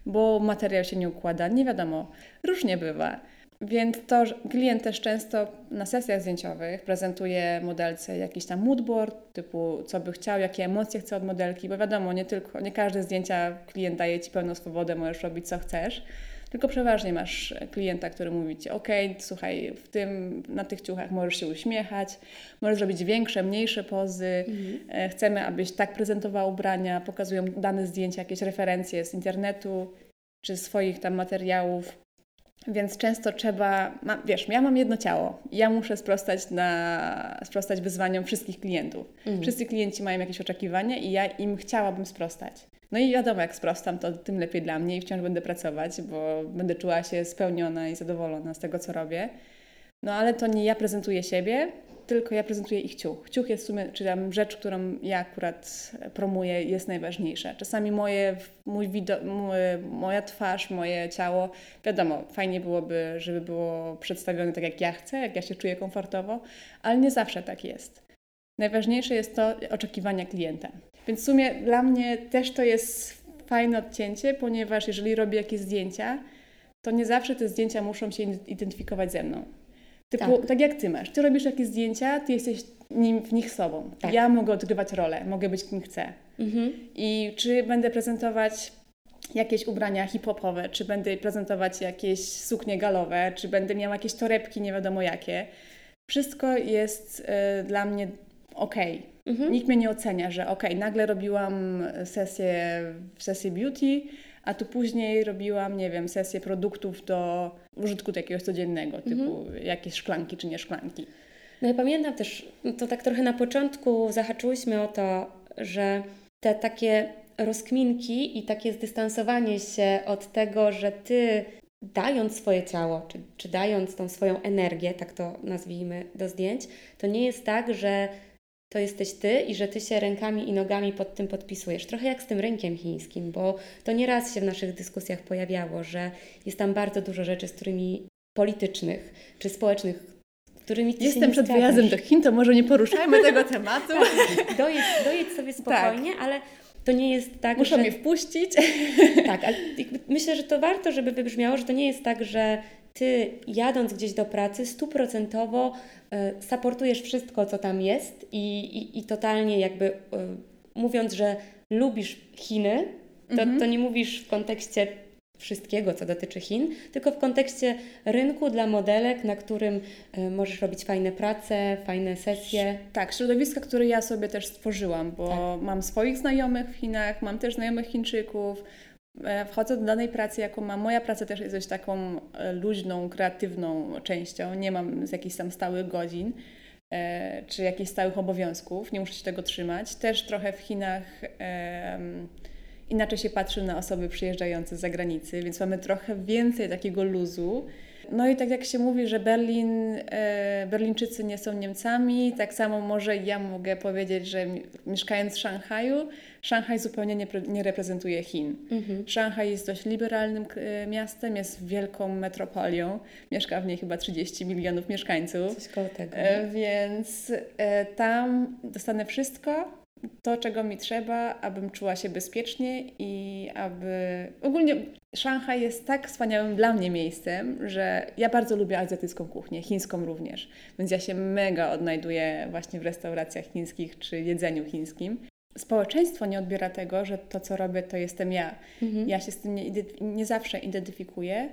bo materiał się nie układa, nie wiadomo, różnie bywa. Więc to klient też często na sesjach zdjęciowych prezentuje modelce jakiś tam moodboard, typu co by chciał, jakie emocje chce od modelki, bo wiadomo, nie tylko, nie każde zdjęcia klient daje Ci pełną swobodę, możesz robić co chcesz, tylko przeważnie masz klienta, który mówi Ci, ok, słuchaj, w tym, na tych ciuchach możesz się uśmiechać, możesz robić większe, mniejsze pozy, mhm. chcemy, abyś tak prezentował ubrania, pokazują dane zdjęcia, jakieś referencje z internetu, czy swoich tam materiałów, więc często trzeba, ma, wiesz, ja mam jedno ciało, ja muszę sprostać, na, sprostać wyzwaniom wszystkich klientów. Mhm. Wszyscy klienci mają jakieś oczekiwania i ja im chciałabym sprostać. No i wiadomo, jak sprostam, to tym lepiej dla mnie i wciąż będę pracować, bo będę czuła się spełniona i zadowolona z tego, co robię. No ale to nie ja prezentuję siebie, tylko ja prezentuję ich ciuch. Ciuch jest w sumie, czy tam rzecz, którą ja akurat promuję, jest najważniejsza. Czasami moje, mój widok, moja twarz, moje ciało, wiadomo, fajnie byłoby, żeby było przedstawione tak, jak ja chcę, jak ja się czuję komfortowo, ale nie zawsze tak jest. Najważniejsze jest to oczekiwania klienta. Więc w sumie dla mnie też to jest fajne odcięcie, ponieważ jeżeli robię jakieś zdjęcia, to nie zawsze te zdjęcia muszą się identyfikować ze mną. Typu, tak. tak jak ty masz. Ty robisz jakieś zdjęcia, ty jesteś nim, w nich sobą. Tak. Ja mogę odgrywać rolę, mogę być kim chcę. Mhm. I czy będę prezentować jakieś ubrania hip-hopowe, czy będę prezentować jakieś suknie galowe, czy będę miała jakieś torebki, nie wiadomo jakie. Wszystko jest y, dla mnie ok. Mhm. Nikt mnie nie ocenia, że ok, nagle robiłam sesję, sesję beauty, a tu później robiłam, nie wiem, sesję produktów do użytku jakiegoś codziennego, typu mhm. jakieś szklanki czy nie szklanki. No ja pamiętam też, no to tak trochę na początku zahaczyłyśmy o to, że te takie rozkminki i takie zdystansowanie się od tego, że ty dając swoje ciało, czy, czy dając tą swoją energię, tak to nazwijmy, do zdjęć, to nie jest tak, że to jesteś ty i że ty się rękami i nogami pod tym podpisujesz. Trochę jak z tym rynkiem chińskim, bo to nieraz się w naszych dyskusjach pojawiało, że jest tam bardzo dużo rzeczy, z którymi politycznych czy społecznych, którymi ty Jestem przed wyjazdem do Chin, to może nie poruszajmy tego tematu. Tak, dojedź, dojedź sobie tak. spokojnie, tak. ale to nie jest tak, Muszą że... mnie wpuścić. Tak, ale myślę, że to warto, żeby wybrzmiało, że to nie jest tak, że ty jadąc gdzieś do pracy stuprocentowo y, supportujesz wszystko, co tam jest i, i, i totalnie jakby y, mówiąc, że lubisz Chiny, to, mhm. to nie mówisz w kontekście wszystkiego, co dotyczy Chin, tylko w kontekście rynku dla modelek, na którym y, możesz robić fajne prace, fajne sesje. Tak, środowiska, które ja sobie też stworzyłam, bo tak. mam swoich znajomych w Chinach, mam też znajomych Chińczyków, e, wchodzę do danej pracy, jaką mam. Moja praca też jest dość taką e, luźną, kreatywną częścią. Nie mam z jakichś tam stałych godzin e, czy jakichś stałych obowiązków. Nie muszę się tego trzymać. Też trochę w Chinach inaczej się patrzy na osoby przyjeżdżające z zagranicy, więc mamy trochę więcej takiego luzu. No i tak jak się mówi, że Berlin, e, Berlińczycy nie są Niemcami, tak samo może ja mogę powiedzieć, że mieszkając w Szanghaju, Szanghaj zupełnie nie, nie reprezentuje Chin. Mhm. Szanghaj jest dość liberalnym e, miastem, jest wielką metropolią, mieszka w niej chyba 30 milionów mieszkańców. Coś koło tego. E, więc tam dostanę wszystko, to, czego mi trzeba, abym czuła się bezpiecznie i aby. Ogólnie Szanghaj jest tak wspaniałym dla mnie miejscem, że ja bardzo lubię azjatycką kuchnię, chińską również. Więc ja się mega odnajduję właśnie w restauracjach chińskich czy jedzeniu chińskim. Społeczeństwo nie odbiera tego, że to, co robię, to jestem ja. Mhm. Ja się z tym nie, nie zawsze identyfikuję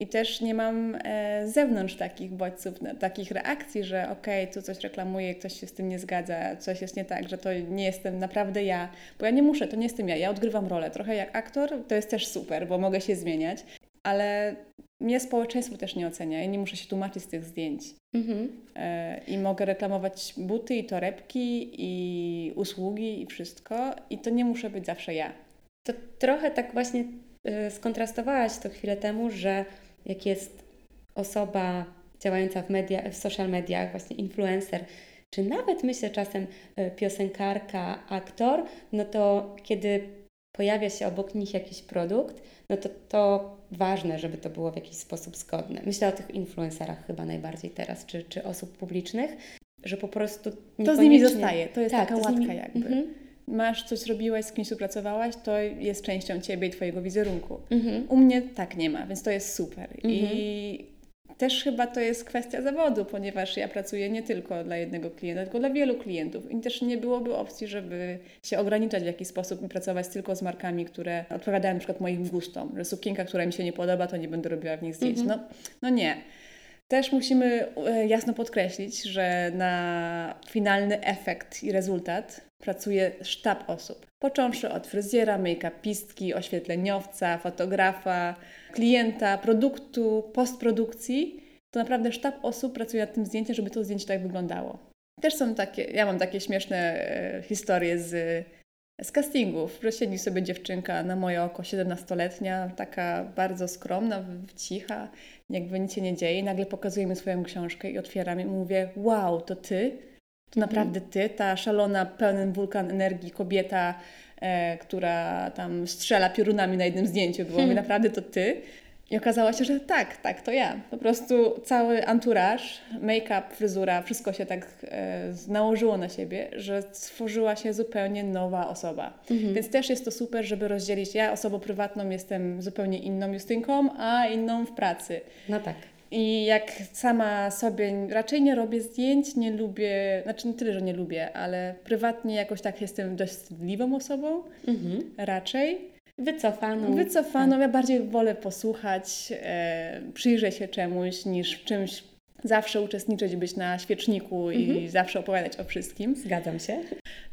i też nie mam e, z zewnątrz takich bodźców, takich reakcji, że okej, okay, tu coś reklamuje, ktoś się z tym nie zgadza, coś jest nie tak, że to nie jestem naprawdę ja, bo ja nie muszę, to nie jestem ja, ja odgrywam rolę. Trochę jak aktor, to jest też super, bo mogę się zmieniać, ale mnie społeczeństwo też nie ocenia i nie muszę się tłumaczyć z tych zdjęć. Mhm. E, I mogę reklamować buty i torebki i usługi i wszystko i to nie muszę być zawsze ja. To trochę tak właśnie y, skontrastowałaś to chwilę temu, że jak jest osoba działająca w, media, w social mediach, właśnie influencer, czy nawet myślę czasem e, piosenkarka, aktor, no to kiedy pojawia się obok nich jakiś produkt, no to to ważne, żeby to było w jakiś sposób zgodne. Myślę o tych influencerach chyba najbardziej teraz, czy, czy osób publicznych, że po prostu To z nimi zostaje, to jest tak, taka łatka nimi... jakby. Mhm masz coś zrobiłaś, z kimś współpracowałaś, to jest częścią ciebie i twojego wizerunku. Mhm. U mnie tak nie ma, więc to jest super. Mhm. I też chyba to jest kwestia zawodu, ponieważ ja pracuję nie tylko dla jednego klienta, tylko dla wielu klientów. I też nie byłoby opcji, żeby się ograniczać w jakiś sposób i pracować tylko z markami, które odpowiadają na przykład moim gustom. Że sukienka, która mi się nie podoba, to nie będę robiła w nich zdjęć. Mhm. No, no nie. Też musimy e, jasno podkreślić, że na finalny efekt i rezultat pracuje sztab osób. Począwszy od fryzjera, make-upistki, oświetleniowca, fotografa, klienta, produktu, postprodukcji, to naprawdę sztab osób pracuje nad tym zdjęciem, żeby to zdjęcie tak wyglądało. Też są takie, ja mam takie śmieszne e, historie z, z castingów, siedzi sobie dziewczynka na moje oko, 17-letnia, taka bardzo skromna, cicha, jakby nic się nie dzieje. I nagle pokazuje mi swoją książkę i otwieram i mówię, wow, to ty? To naprawdę ty, ta szalona, pełen wulkan energii kobieta, e, która tam strzela piorunami na jednym zdjęciu, było hmm. mi naprawdę to ty. I okazało się, że tak, tak, to ja. Po prostu cały anturaż, make-up, fryzura, wszystko się tak e, nałożyło na siebie, że stworzyła się zupełnie nowa osoba. Mhm. Więc też jest to super, żeby rozdzielić. Ja osobą prywatną jestem zupełnie inną Justynką, a inną w pracy. No tak. I jak sama sobie raczej nie robię zdjęć, nie lubię, znaczy nie tyle, że nie lubię, ale prywatnie jakoś tak jestem dość wstydliwą osobą, mhm. raczej. Wycofaną. Wycofaną. Tak. Ja bardziej wolę posłuchać, e, przyjrzeć się czemuś, niż w czymś zawsze uczestniczyć, być na świeczniku i mhm. zawsze opowiadać o wszystkim. Zgadzam się.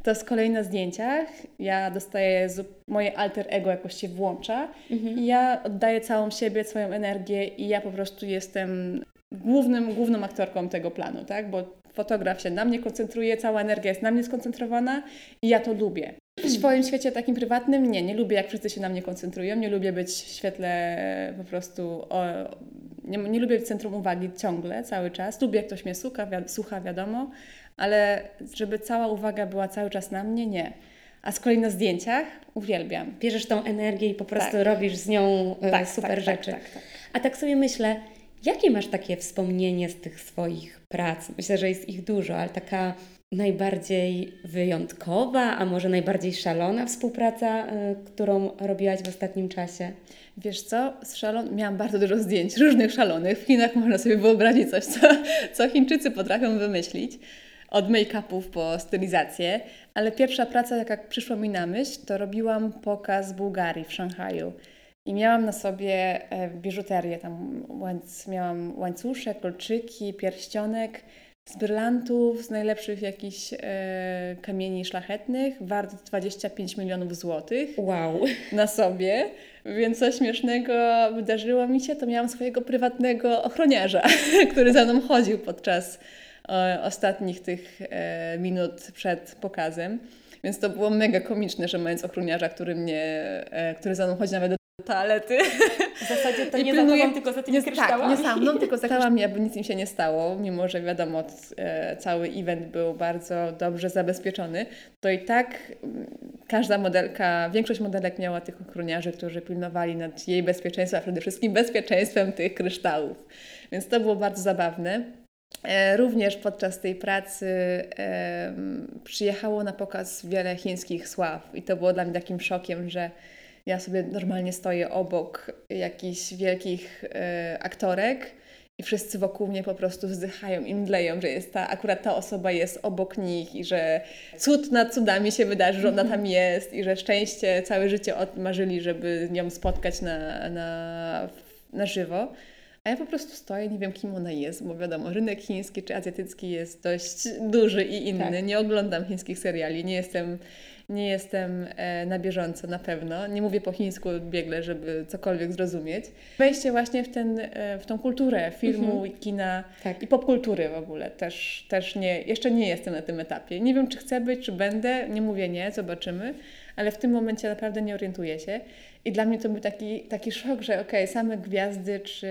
To z kolei na zdjęciach ja dostaję, moje alter ego jakoś się włącza mhm. i ja oddaję całą siebie, swoją energię i ja po prostu jestem głównym, główną aktorką tego planu, tak? Bo fotograf się na mnie koncentruje, cała energia jest na mnie skoncentrowana i ja to lubię. W swoim świecie takim prywatnym nie, nie lubię jak wszyscy się na mnie koncentrują, nie lubię być w świetle po prostu, o, nie, nie lubię w centrum uwagi ciągle, cały czas. Lubię jak ktoś mnie słucha, wi słucha, wiadomo, ale żeby cała uwaga była cały czas na mnie, nie. A z kolei na zdjęciach uwielbiam. Bierzesz tą energię i po prostu tak. robisz z nią e, tak, super tak, tak, rzeczy. Tak, tak, A tak sobie myślę, jakie masz takie wspomnienie z tych swoich prac? Myślę, że jest ich dużo, ale taka najbardziej wyjątkowa, a może najbardziej szalona współpraca, y, którą robiłaś w ostatnim czasie? Wiesz co, z szalon miałam bardzo dużo zdjęć, różnych szalonych. W Chinach można sobie wyobrazić coś, co, co Chińczycy potrafią wymyślić. Od make-upów po stylizację, ale pierwsza praca, jaka przyszła mi na myśl, to robiłam pokaz Bułgarii w Szanghaju. I miałam na sobie e, biżuterię, tam łańc, miałam łańcuszek, kolczyki, pierścionek, z brylantów, z najlepszych jakichś e, kamieni szlachetnych, wart 25 milionów złotych. Wow. Na sobie. Więc coś śmiesznego wydarzyło mi się, to miałam swojego prywatnego ochroniarza, który za mną chodził podczas ostatnich tych e, minut przed pokazem. Więc to było mega komiczne, że mając ochroniarza, który mnie, e, który za mną chodzi nawet do toalety. W zasadzie to I nie pilnuje, za tobą, tylko za tymi nie, kryształami. Tak, nie sam, no, tylko za kryształami, aby nic im się nie stało, mimo że wiadomo, e, cały event był bardzo dobrze zabezpieczony, to i tak m, każda modelka, większość modelek miała tych ochroniarzy, którzy pilnowali nad jej bezpieczeństwem, a przede wszystkim bezpieczeństwem tych kryształów. Więc to było bardzo zabawne. E, również podczas tej pracy e, przyjechało na pokaz wiele chińskich sław i to było dla mnie takim szokiem, że ja sobie normalnie stoję obok jakichś wielkich y, aktorek i wszyscy wokół mnie po prostu wzdychają i mdleją, że jest ta, akurat ta osoba jest obok nich i że cud nad cudami się wydarzy, że ona tam jest i że szczęście całe życie odmarzyli, żeby ją spotkać na, na, na żywo. A ja po prostu stoję, nie wiem kim ona jest, bo wiadomo, rynek chiński czy azjatycki jest dość duży i inny. Tak. Nie oglądam chińskich seriali, nie jestem nie jestem e, na bieżąco na pewno. Nie mówię po chińsku biegle, żeby cokolwiek zrozumieć. Wejście właśnie w, ten, e, w tą kulturę filmu mhm. i kina tak. i popkultury w ogóle też, też nie, jeszcze nie jestem na tym etapie. Nie wiem, czy chcę być, czy będę. Nie mówię nie, zobaczymy. Ale w tym momencie naprawdę nie orientuję się. I dla mnie to był taki, taki szok, że okej, okay, same gwiazdy czy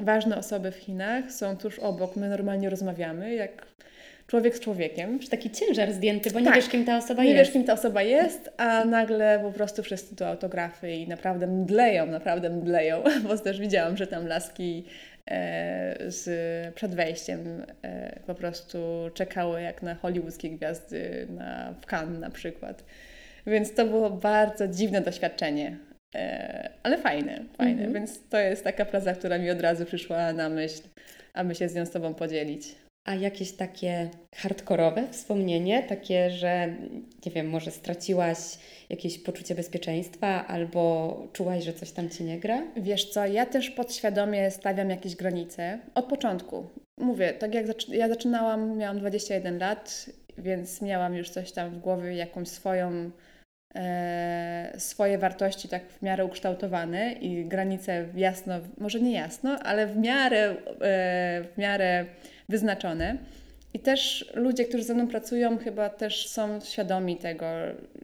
ważne osoby w Chinach są tuż obok, my normalnie rozmawiamy, jak człowiek z człowiekiem. Czy taki ciężar zdjęty, bo nie tak, wiesz, kim ta osoba nie jest. Nie wiesz, kim ta osoba jest, a nagle po prostu wszyscy tu autografy i naprawdę mdleją, naprawdę mdleją, bo też widziałam, że tam laski e, z, przed wejściem e, po prostu czekały jak na hollywoodzkie gwiazdy na, w Cannes na przykład. Więc to było bardzo dziwne doświadczenie, ale fajne, fajne. Mhm. Więc to jest taka praca, która mi od razu przyszła na myśl, aby się z nią z Tobą podzielić. A jakieś takie hardkorowe wspomnienie, takie, że nie wiem, może straciłaś jakieś poczucie bezpieczeństwa albo czułaś, że coś tam ci nie gra? Wiesz co, ja też podświadomie stawiam jakieś granice od początku. Mówię, tak jak ja zaczynałam, miałam 21 lat, więc miałam już coś tam w głowie, jakąś swoją e, swoje wartości tak w miarę ukształtowane i granice jasno, może nie jasno, ale w miarę, e, w miarę wyznaczone. I też ludzie, którzy ze mną pracują, chyba też są świadomi tego,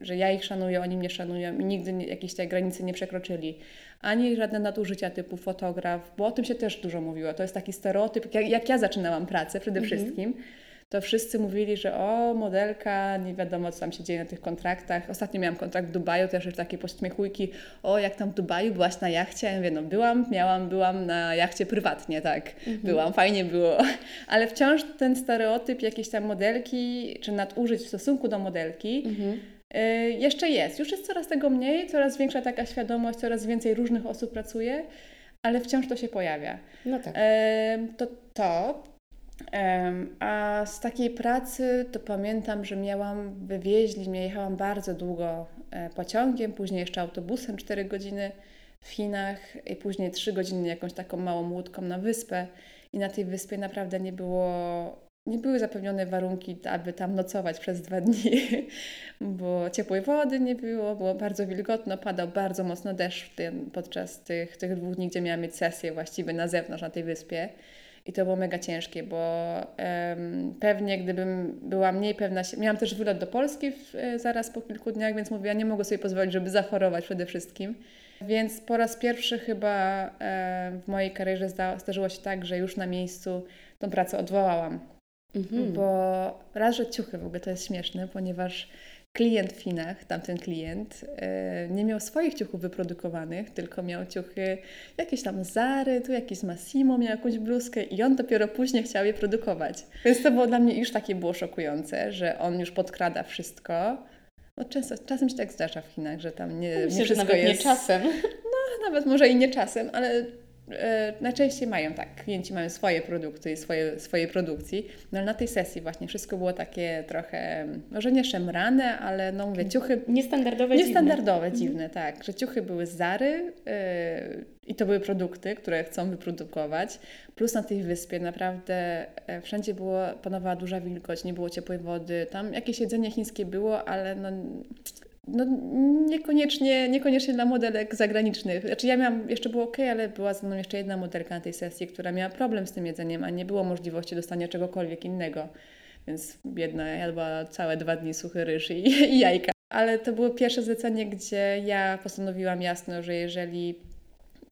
że ja ich szanuję, oni mnie szanują i nigdy nie, jakiejś tej granicy nie przekroczyli. Ani żadne nadużycia typu fotograf, bo o tym się też dużo mówiło. To jest taki stereotyp, jak, jak ja zaczynałam pracę przede mhm. wszystkim to wszyscy mówili, że o, modelka, nie wiadomo, co tam się dzieje na tych kontraktach. Ostatnio miałam kontrakt w Dubaju, też już takie pośmiechujki, o, jak tam w Dubaju, byłaś na jachcie? Ja mówię, no byłam, miałam, byłam na jachcie prywatnie, tak, mhm. byłam, fajnie było. Ale wciąż ten stereotyp jakiejś tam modelki, czy nadużyć w stosunku do modelki, mhm. y, jeszcze jest. Już jest coraz tego mniej, coraz większa taka świadomość, coraz więcej różnych osób pracuje, ale wciąż to się pojawia. No tak. to to, a z takiej pracy to pamiętam, że miałam, wywieźli mnie, jechałam bardzo długo e, pociągiem, później jeszcze autobusem 4 godziny w Chinach i później 3 godziny jakąś taką małą łódką na wyspę. I na tej wyspie naprawdę nie było, nie były zapewnione warunki, aby tam nocować przez dwa dni, bo ciepłej wody nie było, było bardzo wilgotno, padał bardzo mocno deszcz podczas tych, tych dwóch dni, gdzie miałam mieć sesję właściwie na zewnątrz, na tej wyspie. I to było mega ciężkie, bo um, pewnie gdybym była mniej pewna, miałam też wylot do Polski w, e, zaraz po kilku dniach, więc mówię, ja nie mogę sobie pozwolić, żeby zachorować przede wszystkim. Więc po raz pierwszy chyba e, w mojej karierze zda, zdarzyło się tak, że już na miejscu tą pracę odwołałam. Mhm. Bo raz, że ciuchy w ogóle to jest śmieszne, ponieważ klient w Chinach, tamten klient, e, nie miał swoich ciuchów wyprodukowanych, tylko miał ciuchy jakieś tam Zary, tu jakiś Massimo miał jakąś bluzkę i on dopiero później chciał je produkować. Więc to było dla mnie już takie było szokujące, że on już podkrada wszystko. No często, czasem się tak zdarza w Chinach, że tam nie, Myślę, nie wszystko jest... nie czasem. No, nawet może i nie czasem, ale najczęściej mają tak, klienci mają swoje produkty i swoje, swoje produkcji, no ale na tej sesji właśnie wszystko było takie trochę, może nie szemrane, ale no mówię, ciuchy... Niestandardowe, Niestandardowe, dziwne, dziwne mhm. tak, że ciuchy były z Zary yy, i to były produkty, które chcą wyprodukować, plus na tej wyspie naprawdę e, wszędzie było, panowała duża wilgoć, nie było ciepłej wody, tam jakieś jedzenie chińskie było, ale no no, niekoniecznie, niekoniecznie dla modelek zagranicznych. Znaczy ja miałam, jeszcze było ok, ale była ze mną jeszcze jedna modelka na tej sesji, która miała problem z tym jedzeniem, a nie było możliwości dostania czegokolwiek innego. Więc biedna jadła całe dwa dni suchy ryż i, i jajka. Ale to było pierwsze zlecenie, gdzie ja postanowiłam jasno, że jeżeli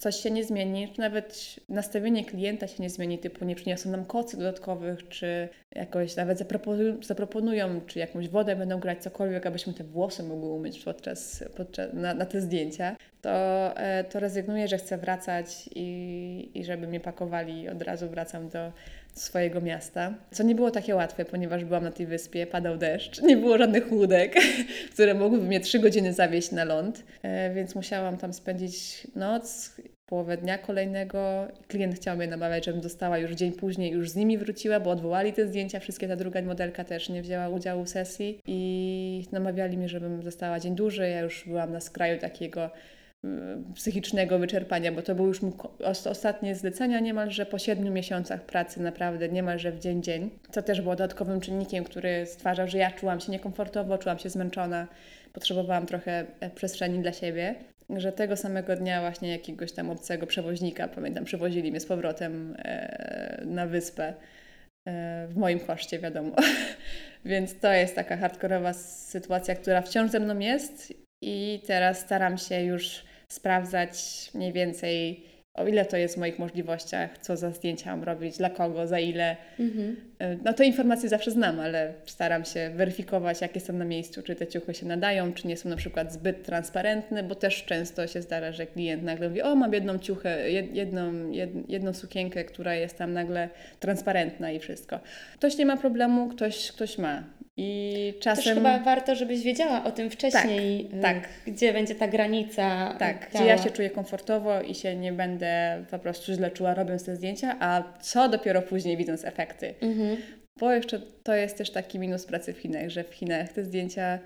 coś się nie zmieni, czy nawet nastawienie klienta się nie zmieni, typu nie przyniosą nam kocy dodatkowych, czy jakoś nawet zaproponują, zaproponują czy jakąś wodę będą grać, cokolwiek, abyśmy te włosy mogły umyć podczas, podczas na, na te zdjęcia, to, e, to rezygnuję, że chcę wracać i, i żeby mnie pakowali od razu wracam do swojego miasta, co nie było takie łatwe, ponieważ byłam na tej wyspie, padał deszcz, nie było żadnych łódek, które mogłyby mnie trzy godziny zawieźć na ląd, e, więc musiałam tam spędzić noc, połowę dnia kolejnego. Klient chciał mnie namawiać, żebym dostała już dzień później, już z nimi wróciła, bo odwołali te zdjęcia, wszystkie ta druga modelka też nie wzięła udziału w sesji i namawiali mnie, żebym została dzień dłużej. Ja już byłam na skraju takiego psychicznego wyczerpania, bo to były już ostatnie zlecenia niemalże po siedmiu miesiącach pracy, naprawdę niemalże w dzień dzień, co też było dodatkowym czynnikiem, który stwarzał, że ja czułam się niekomfortowo, czułam się zmęczona, potrzebowałam trochę e, przestrzeni dla siebie, że tego samego dnia właśnie jakiegoś tam obcego przewoźnika, pamiętam, przewozili mnie z powrotem e, na wyspę e, w moim koszcie, wiadomo. Więc to jest taka hardkorowa sytuacja, która wciąż ze mną jest i teraz staram się już sprawdzać mniej więcej, o ile to jest w moich możliwościach, co za zdjęcia mam robić, dla kogo, za ile. Mhm. E, no to informacje zawsze znam, ale staram się weryfikować, jak jestem na miejscu, czy te ciuchy się nadają, czy nie są na przykład zbyt transparentne, bo też często się zdarza, że klient nagle mówi, o mam jedną ciuchę, jedną, jedną sukienkę, która jest tam nagle transparentna i wszystko. Ktoś nie ma problemu, ktoś, ktoś ma. I czasem. Też chyba warto, żebyś wiedziała o tym wcześniej, tak, tak. gdzie będzie ta granica. Tak, gdzie ja się czuję komfortowo i się nie będę po prostu źle czuła robiąc te zdjęcia, a co dopiero później widząc efekty. Mhm. Bo jeszcze to jest też taki minus pracy w Chinach, że w Chinach te zdjęcia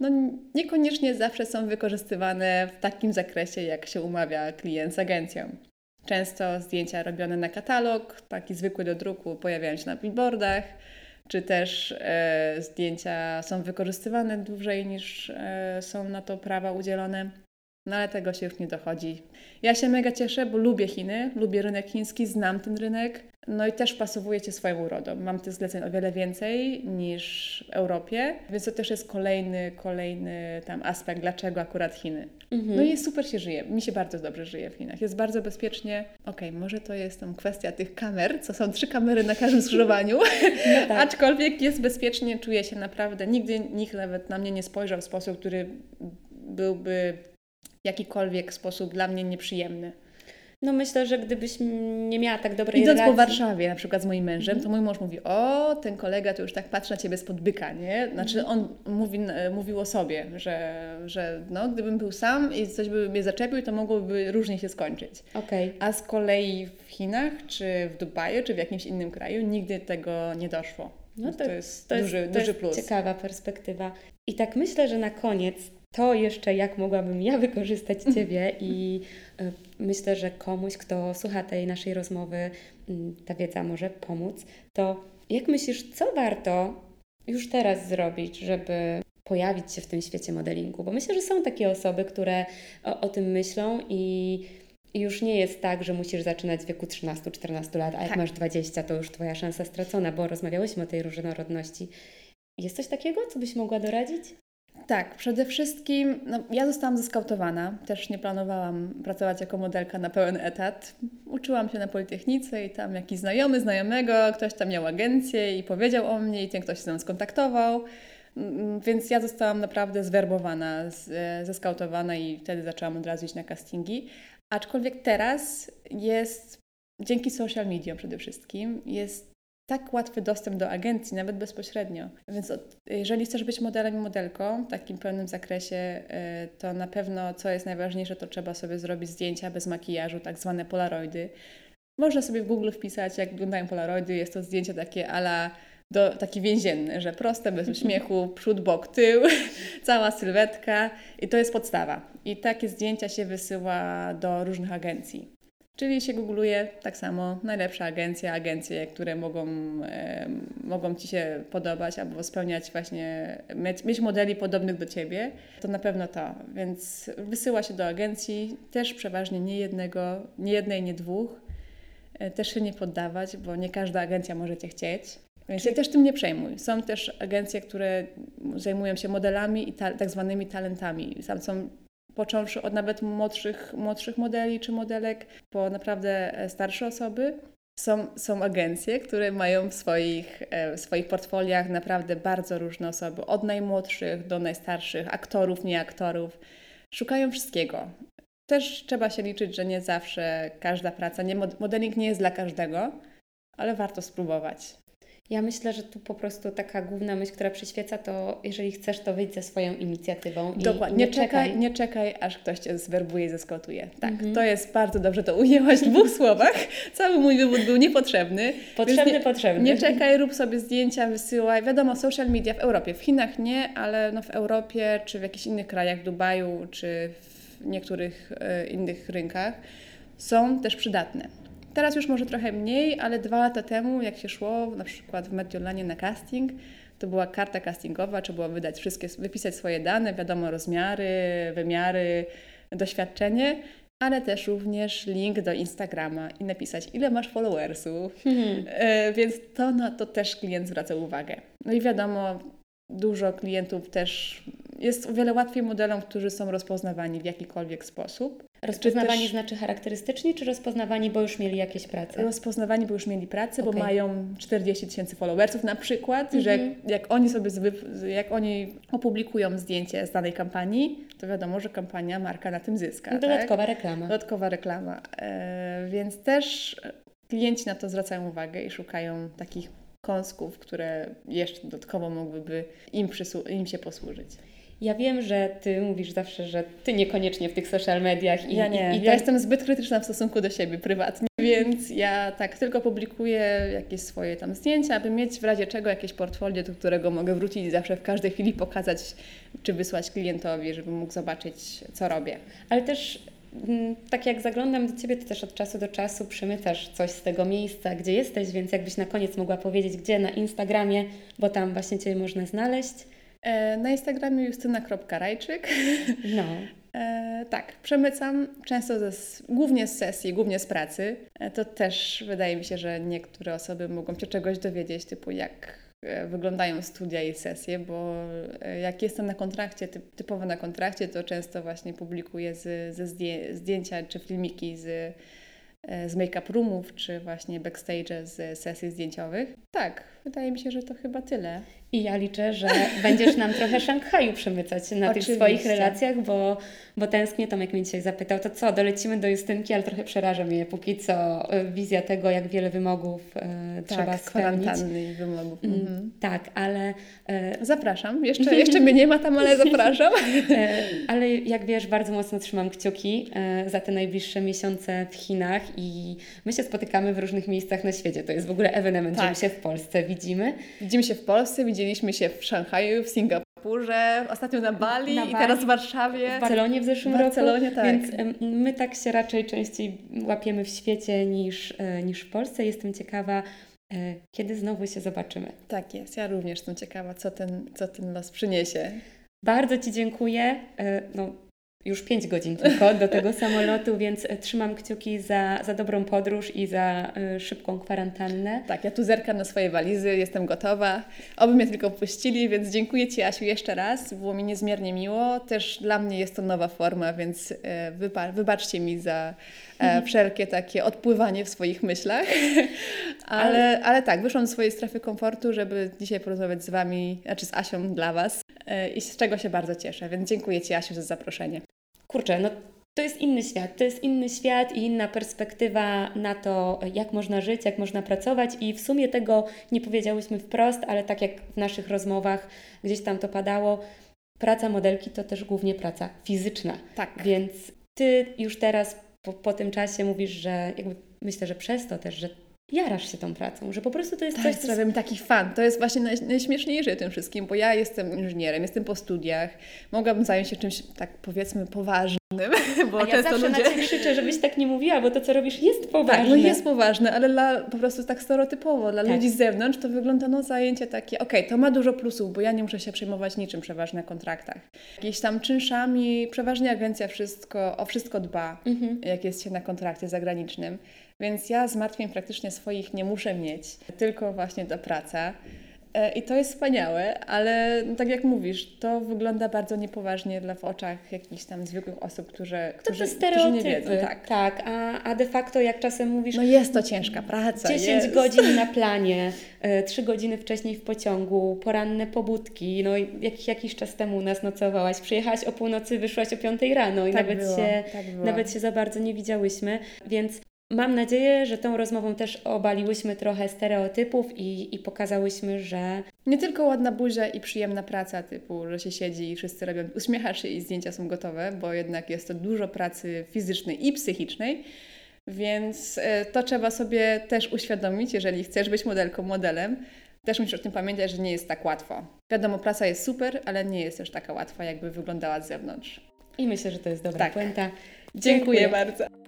no, niekoniecznie zawsze są wykorzystywane w takim zakresie, jak się umawia klient z agencją. Często zdjęcia robione na katalog, taki zwykły do druku, pojawiają się na billboardach czy też e, zdjęcia są wykorzystywane dłużej niż e, są na to prawa udzielone. No ale tego się już nie dochodzi. Ja się mega cieszę, bo lubię Chiny, lubię rynek chiński, znam ten rynek. No i też pasowuje się swoją urodą. Mam tych zleceń o wiele więcej niż w Europie, więc to też jest kolejny, kolejny tam aspekt, dlaczego akurat Chiny. Mhm. No i super się żyje. Mi się bardzo dobrze żyje w Chinach. Jest bardzo bezpiecznie. Okej, może to jest tam kwestia tych kamer, co są trzy kamery na każdym skrzyżowaniu, No tak. aczkolwiek jest bezpiecznie, czuję się naprawdę. Nigdy nikt nawet na mnie nie spojrzał w sposób, który byłby jakikolwiek sposób dla mnie nieprzyjemny. No myślę, że gdybyś nie miała tak dobrej Idąc po relacji... Warszawie, na przykład z moim mężem, to mój mąż mówi, o, ten kolega to już tak patrzy na ciebie spod byka, nie? Znaczy on mówi, mówił o sobie, że, że no, gdybym był sam i coś by mnie zaczepił, to mogłoby różnie się skończyć. Okej. A z kolei w Chinach, czy w Dubaju, czy w jakimś innym kraju nigdy tego nie doszło. No to, to jest to duży, jest, to duży jest plus. ciekawa perspektywa. I tak myślę, że na koniec to jeszcze jak mogłabym ja wykorzystać Ciebie i y, myślę, że komuś, kto słucha tej naszej rozmowy, mm, ta wiedza może pomóc, to jak myślisz, co warto już teraz zrobić, żeby pojawić się w tym świecie modelingu? Bo myślę, że są takie osoby, które o, o tym myślą i i już nie jest tak, że musisz zaczynać w wieku 13-14 lat, a jak Tak. masz 20, to już Twoja szansa stracona, bo rozmawiałyśmy o tej różnorodności. Jest coś takiego, co byś mogła doradzić? Tak, przede wszystkim no, ja zostałam zeskautowana. Też nie planowałam pracować jako modelka na pełen etat. Uczyłam się na Politechnice i tam jakiś znajomy znajomego, ktoś tam miał agencję i powiedział o mnie i ten ktoś się ze mną skontaktował. Mm, Więc ja zostałam naprawdę zwerbowana, e, zeskautowana i wtedy zaczęłam od razu iść na castingi. Aczkolwiek teraz jest, dzięki social mediom przede wszystkim, jest tak łatwy dostęp do agencji, nawet bezpośrednio. Więc jeżeli chcesz być modelem i modelką w takim pełnym zakresie, e, to na pewno, co jest najważniejsze, to trzeba sobie zrobić zdjęcia bez makijażu, tak zwane polaroidy. Można sobie w Google wpisać, jak wyglądają polaroidy. Jest to zdjęcie takie ala do, taki więzienny, że proste, bez uśmiechu, przód, bok, tył, cała sylwetka i to jest podstawa. I takie zdjęcia się wysyła do różnych agencji. Czyli się googluje tak samo najlepsza agencja, agencje, które mogą, e, mogą Ci się podobać albo spełniać właśnie, mieć, mieć modeli podobnych do Ciebie, to na pewno to. Więc wysyła się do agencji, też przeważnie nie jednego, nie jednej, nie dwóch. E, Też się nie poddawać, bo nie każda agencja może Cię chcieć. Więc się też tym nie przejmuj. Są też agencje, które zajmują się modelami i ta, tak zwanymi talentami. Tam są począwszy od nawet młodszych, młodszych modeli czy modelek, po naprawdę e, starsze osoby. Są, są agencje, które mają w swoich, e, w swoich portfoliach naprawdę bardzo różne osoby, od najmłodszych do najstarszych, aktorów, nieaktorów. Szukają wszystkiego. Też trzeba się liczyć, że nie zawsze każda praca, nie, mod- modeling nie jest dla każdego, ale warto spróbować. Ja myślę, że tu po prostu taka główna myśl, która przyświeca, to jeżeli chcesz, to wyjdź ze swoją inicjatywą. I Dokładnie. Nie, Nie czekaj, nie czekaj, aż ktoś cię zwerbuje i zeskautuje. Tak, Mhm. to jest bardzo dobrze to ujęłaś w dwóch słowach. Cały mój wywód był niepotrzebny. Potrzebny, nie, potrzebny. Nie czekaj, rób sobie zdjęcia, wysyłaj. Wiadomo, social media w Europie, w Chinach nie, ale no w Europie czy w jakichś innych krajach, w Dubaju czy w niektórych e, innych rynkach są też przydatne. Teraz już może trochę mniej, ale dwa lata temu, jak się szło na przykład w Mediolanie na casting, to była karta castingowa, trzeba było wydać wszystkie, wypisać swoje dane, wiadomo, rozmiary, wymiary, doświadczenie, ale też również link do Instagrama i napisać, ile masz followersów. Mhm. E, Więc to na to też klient zwraca uwagę. No i wiadomo, dużo klientów też jest o wiele łatwiej modelom, którzy są rozpoznawani w jakikolwiek sposób. Rozpoznawani Czy też- znaczy charakterystyczni, czy rozpoznawani, bo już mieli jakieś prace? Rozpoznawani, bo już mieli pracę, Okej. bo mają 40 tysięcy followersów na przykład, Mhm. że jak, jak oni sobie jak oni opublikują zdjęcie z danej kampanii, to wiadomo, że kampania, marka na tym zyska. tak? Dodatkowa reklama. Dodatkowa reklama. E, więc też klienci na to zwracają uwagę i szukają takich kąsków, które jeszcze dodatkowo mogłyby im, im się posłużyć. Ja wiem, że Ty mówisz zawsze, że Ty niekoniecznie w tych social mediach i, Ja nie. i, i ja to- jestem zbyt krytyczna w stosunku do siebie prywatnie, więc ja tak tylko publikuję jakieś swoje tam zdjęcia, aby mieć w razie czego jakieś portfolio, do którego mogę wrócić i zawsze w każdej chwili pokazać czy wysłać klientowi, żeby mógł zobaczyć, co robię. Ale też mm, tak jak zaglądam do Ciebie, to też od czasu do czasu przemycasz coś z tego miejsca, gdzie jesteś, więc jakbyś na koniec mogła powiedzieć, gdzie na Instagramie, bo tam właśnie Ciebie można znaleźć. E, Na Instagramie justyna.rajczyk. No, E, tak, przemycam często ze, głównie z sesji, głównie z pracy. E, to też wydaje mi się, że niektóre osoby mogą się czegoś dowiedzieć, typu jak e, wyglądają studia i sesje, bo e, jak jestem na kontrakcie, typ, typowo na kontrakcie, to często właśnie publikuję z, ze zdję, zdjęcia czy filmiki z E, z make-up roomów, czy właśnie backstage z sesji zdjęciowych. Tak, wydaje mi się, że to chyba tyle. I ja liczę, że będziesz nam trochę Szanghaju przemycać na Oczywiście. tych swoich relacjach, bo, bo tęsknię. Tomek mnie dzisiaj zapytał, to co, dolecimy do Justynki, ale trochę przeraża mnie póki co e, wizja tego, jak wiele wymogów e, trzeba tak, spełnić. i wymogów. Mm, mhm. Tak, ale... E... Zapraszam. Jeszcze, jeszcze mnie nie ma tam, ale zapraszam. E, ale jak wiesz, bardzo mocno trzymam kciuki e, za te najbliższe miesiące w Chinach i my się spotykamy w różnych miejscach na świecie. To jest w ogóle ewenement, tak. że my się w Polsce widzimy. Widzimy się w Polsce, widzieliśmy się w Szanghaju, w Singapurze, ostatnio na Bali, na Bali i teraz w Warszawie. W Barcelonie w zeszłym Barcelonie, roku. Tak. Więc my tak się raczej częściej łapiemy w świecie niż, e, niż w Polsce. Jestem ciekawa, e, kiedy znowu się zobaczymy. Tak jest, ja również jestem ciekawa, co ten, co ten los przyniesie. Bardzo Ci dziękuję. E, no, już 5 godzin tylko do tego samolotu, więc e, trzymam kciuki za, za dobrą podróż i za y, szybką kwarantannę. Tak, ja tu zerkam na swoje walizy, jestem gotowa. Oby mnie tylko puścili, więc dziękuję Ci Asiu jeszcze raz. Było mi niezmiernie miło. Też dla mnie jest to nowa forma, więc y, wybaczcie mi za e, wszelkie takie odpływanie w swoich myślach. ale, ale tak, wyszłam z swojej strefy komfortu, żeby dzisiaj porozmawiać z Wami, znaczy z Asią dla Was e, i z czego się bardzo cieszę. Więc dziękuję Ci Asiu za zaproszenie kurczę, no to jest inny świat. To jest inny świat i inna perspektywa na to, jak można żyć, jak można pracować. I w sumie tego nie powiedziałyśmy wprost, ale tak jak w naszych rozmowach gdzieś tam to padało, praca modelki to też głównie praca fizyczna. Tak. Więc ty już teraz po, po tym czasie mówisz, że jakby myślę, że przez to też, że jarasz się tą pracą, że po prostu to jest tak, coś, co... sprawia mi taki fan. To jest właśnie naj, najśmieszniejsze tym wszystkim, bo ja jestem inżynierem, jestem po studiach, mogłabym zająć się czymś tak powiedzmy poważnym, bo A ja zawsze ludzie... na Ciebie krzyczę, żebyś tak nie mówiła, bo to, co robisz, jest poważne. Tak, no jest poważne, ale dla, po prostu tak stereotypowo, dla tak. ludzi z zewnątrz to wygląda no zajęcie takie, okej, okay, to ma dużo plusów, bo ja nie muszę się przejmować niczym przeważnie na kontraktach. Jakieś tam czynszami, przeważnie agencja wszystko, o wszystko dba, mhm. jak jest się na kontrakcie zagranicznym. Więc ja zmartwień praktycznie swoich nie muszę mieć, tylko właśnie do pracy. E, I to jest wspaniałe, ale no, tak jak mówisz, to wygląda bardzo niepoważnie dla w oczach jakichś tam zwykłych osób, którzy, którzy, którzy nie wiedzą. Tak, tak. A, a de facto jak czasem mówisz... No jest to ciężka praca. 10 jest. godzin na planie, y, 3 godziny wcześniej w pociągu, poranne pobudki. No jak, jakiś czas temu u nas nocowałaś, przyjechałaś o północy, wyszłaś o 5 rano i tak nawet, było, się, tak nawet się za bardzo nie widziałyśmy, więc Mam nadzieję, że tą rozmową też obaliłyśmy trochę stereotypów i, i pokazałyśmy, że. Nie tylko ładna buzia i przyjemna praca, typu, że się siedzi i wszyscy robią, uśmiechasz się i zdjęcia są gotowe, bo jednak jest to dużo pracy fizycznej i psychicznej. Więc e, to trzeba sobie też uświadomić, jeżeli chcesz być modelką, modelem. Też musisz o tym pamiętać, że nie jest tak łatwo. Wiadomo, praca jest super, ale nie jest też taka łatwa, jakby wyglądała z zewnątrz. I myślę, że to jest dobra tak. puenta. Dziękuję, Dziękuję bardzo.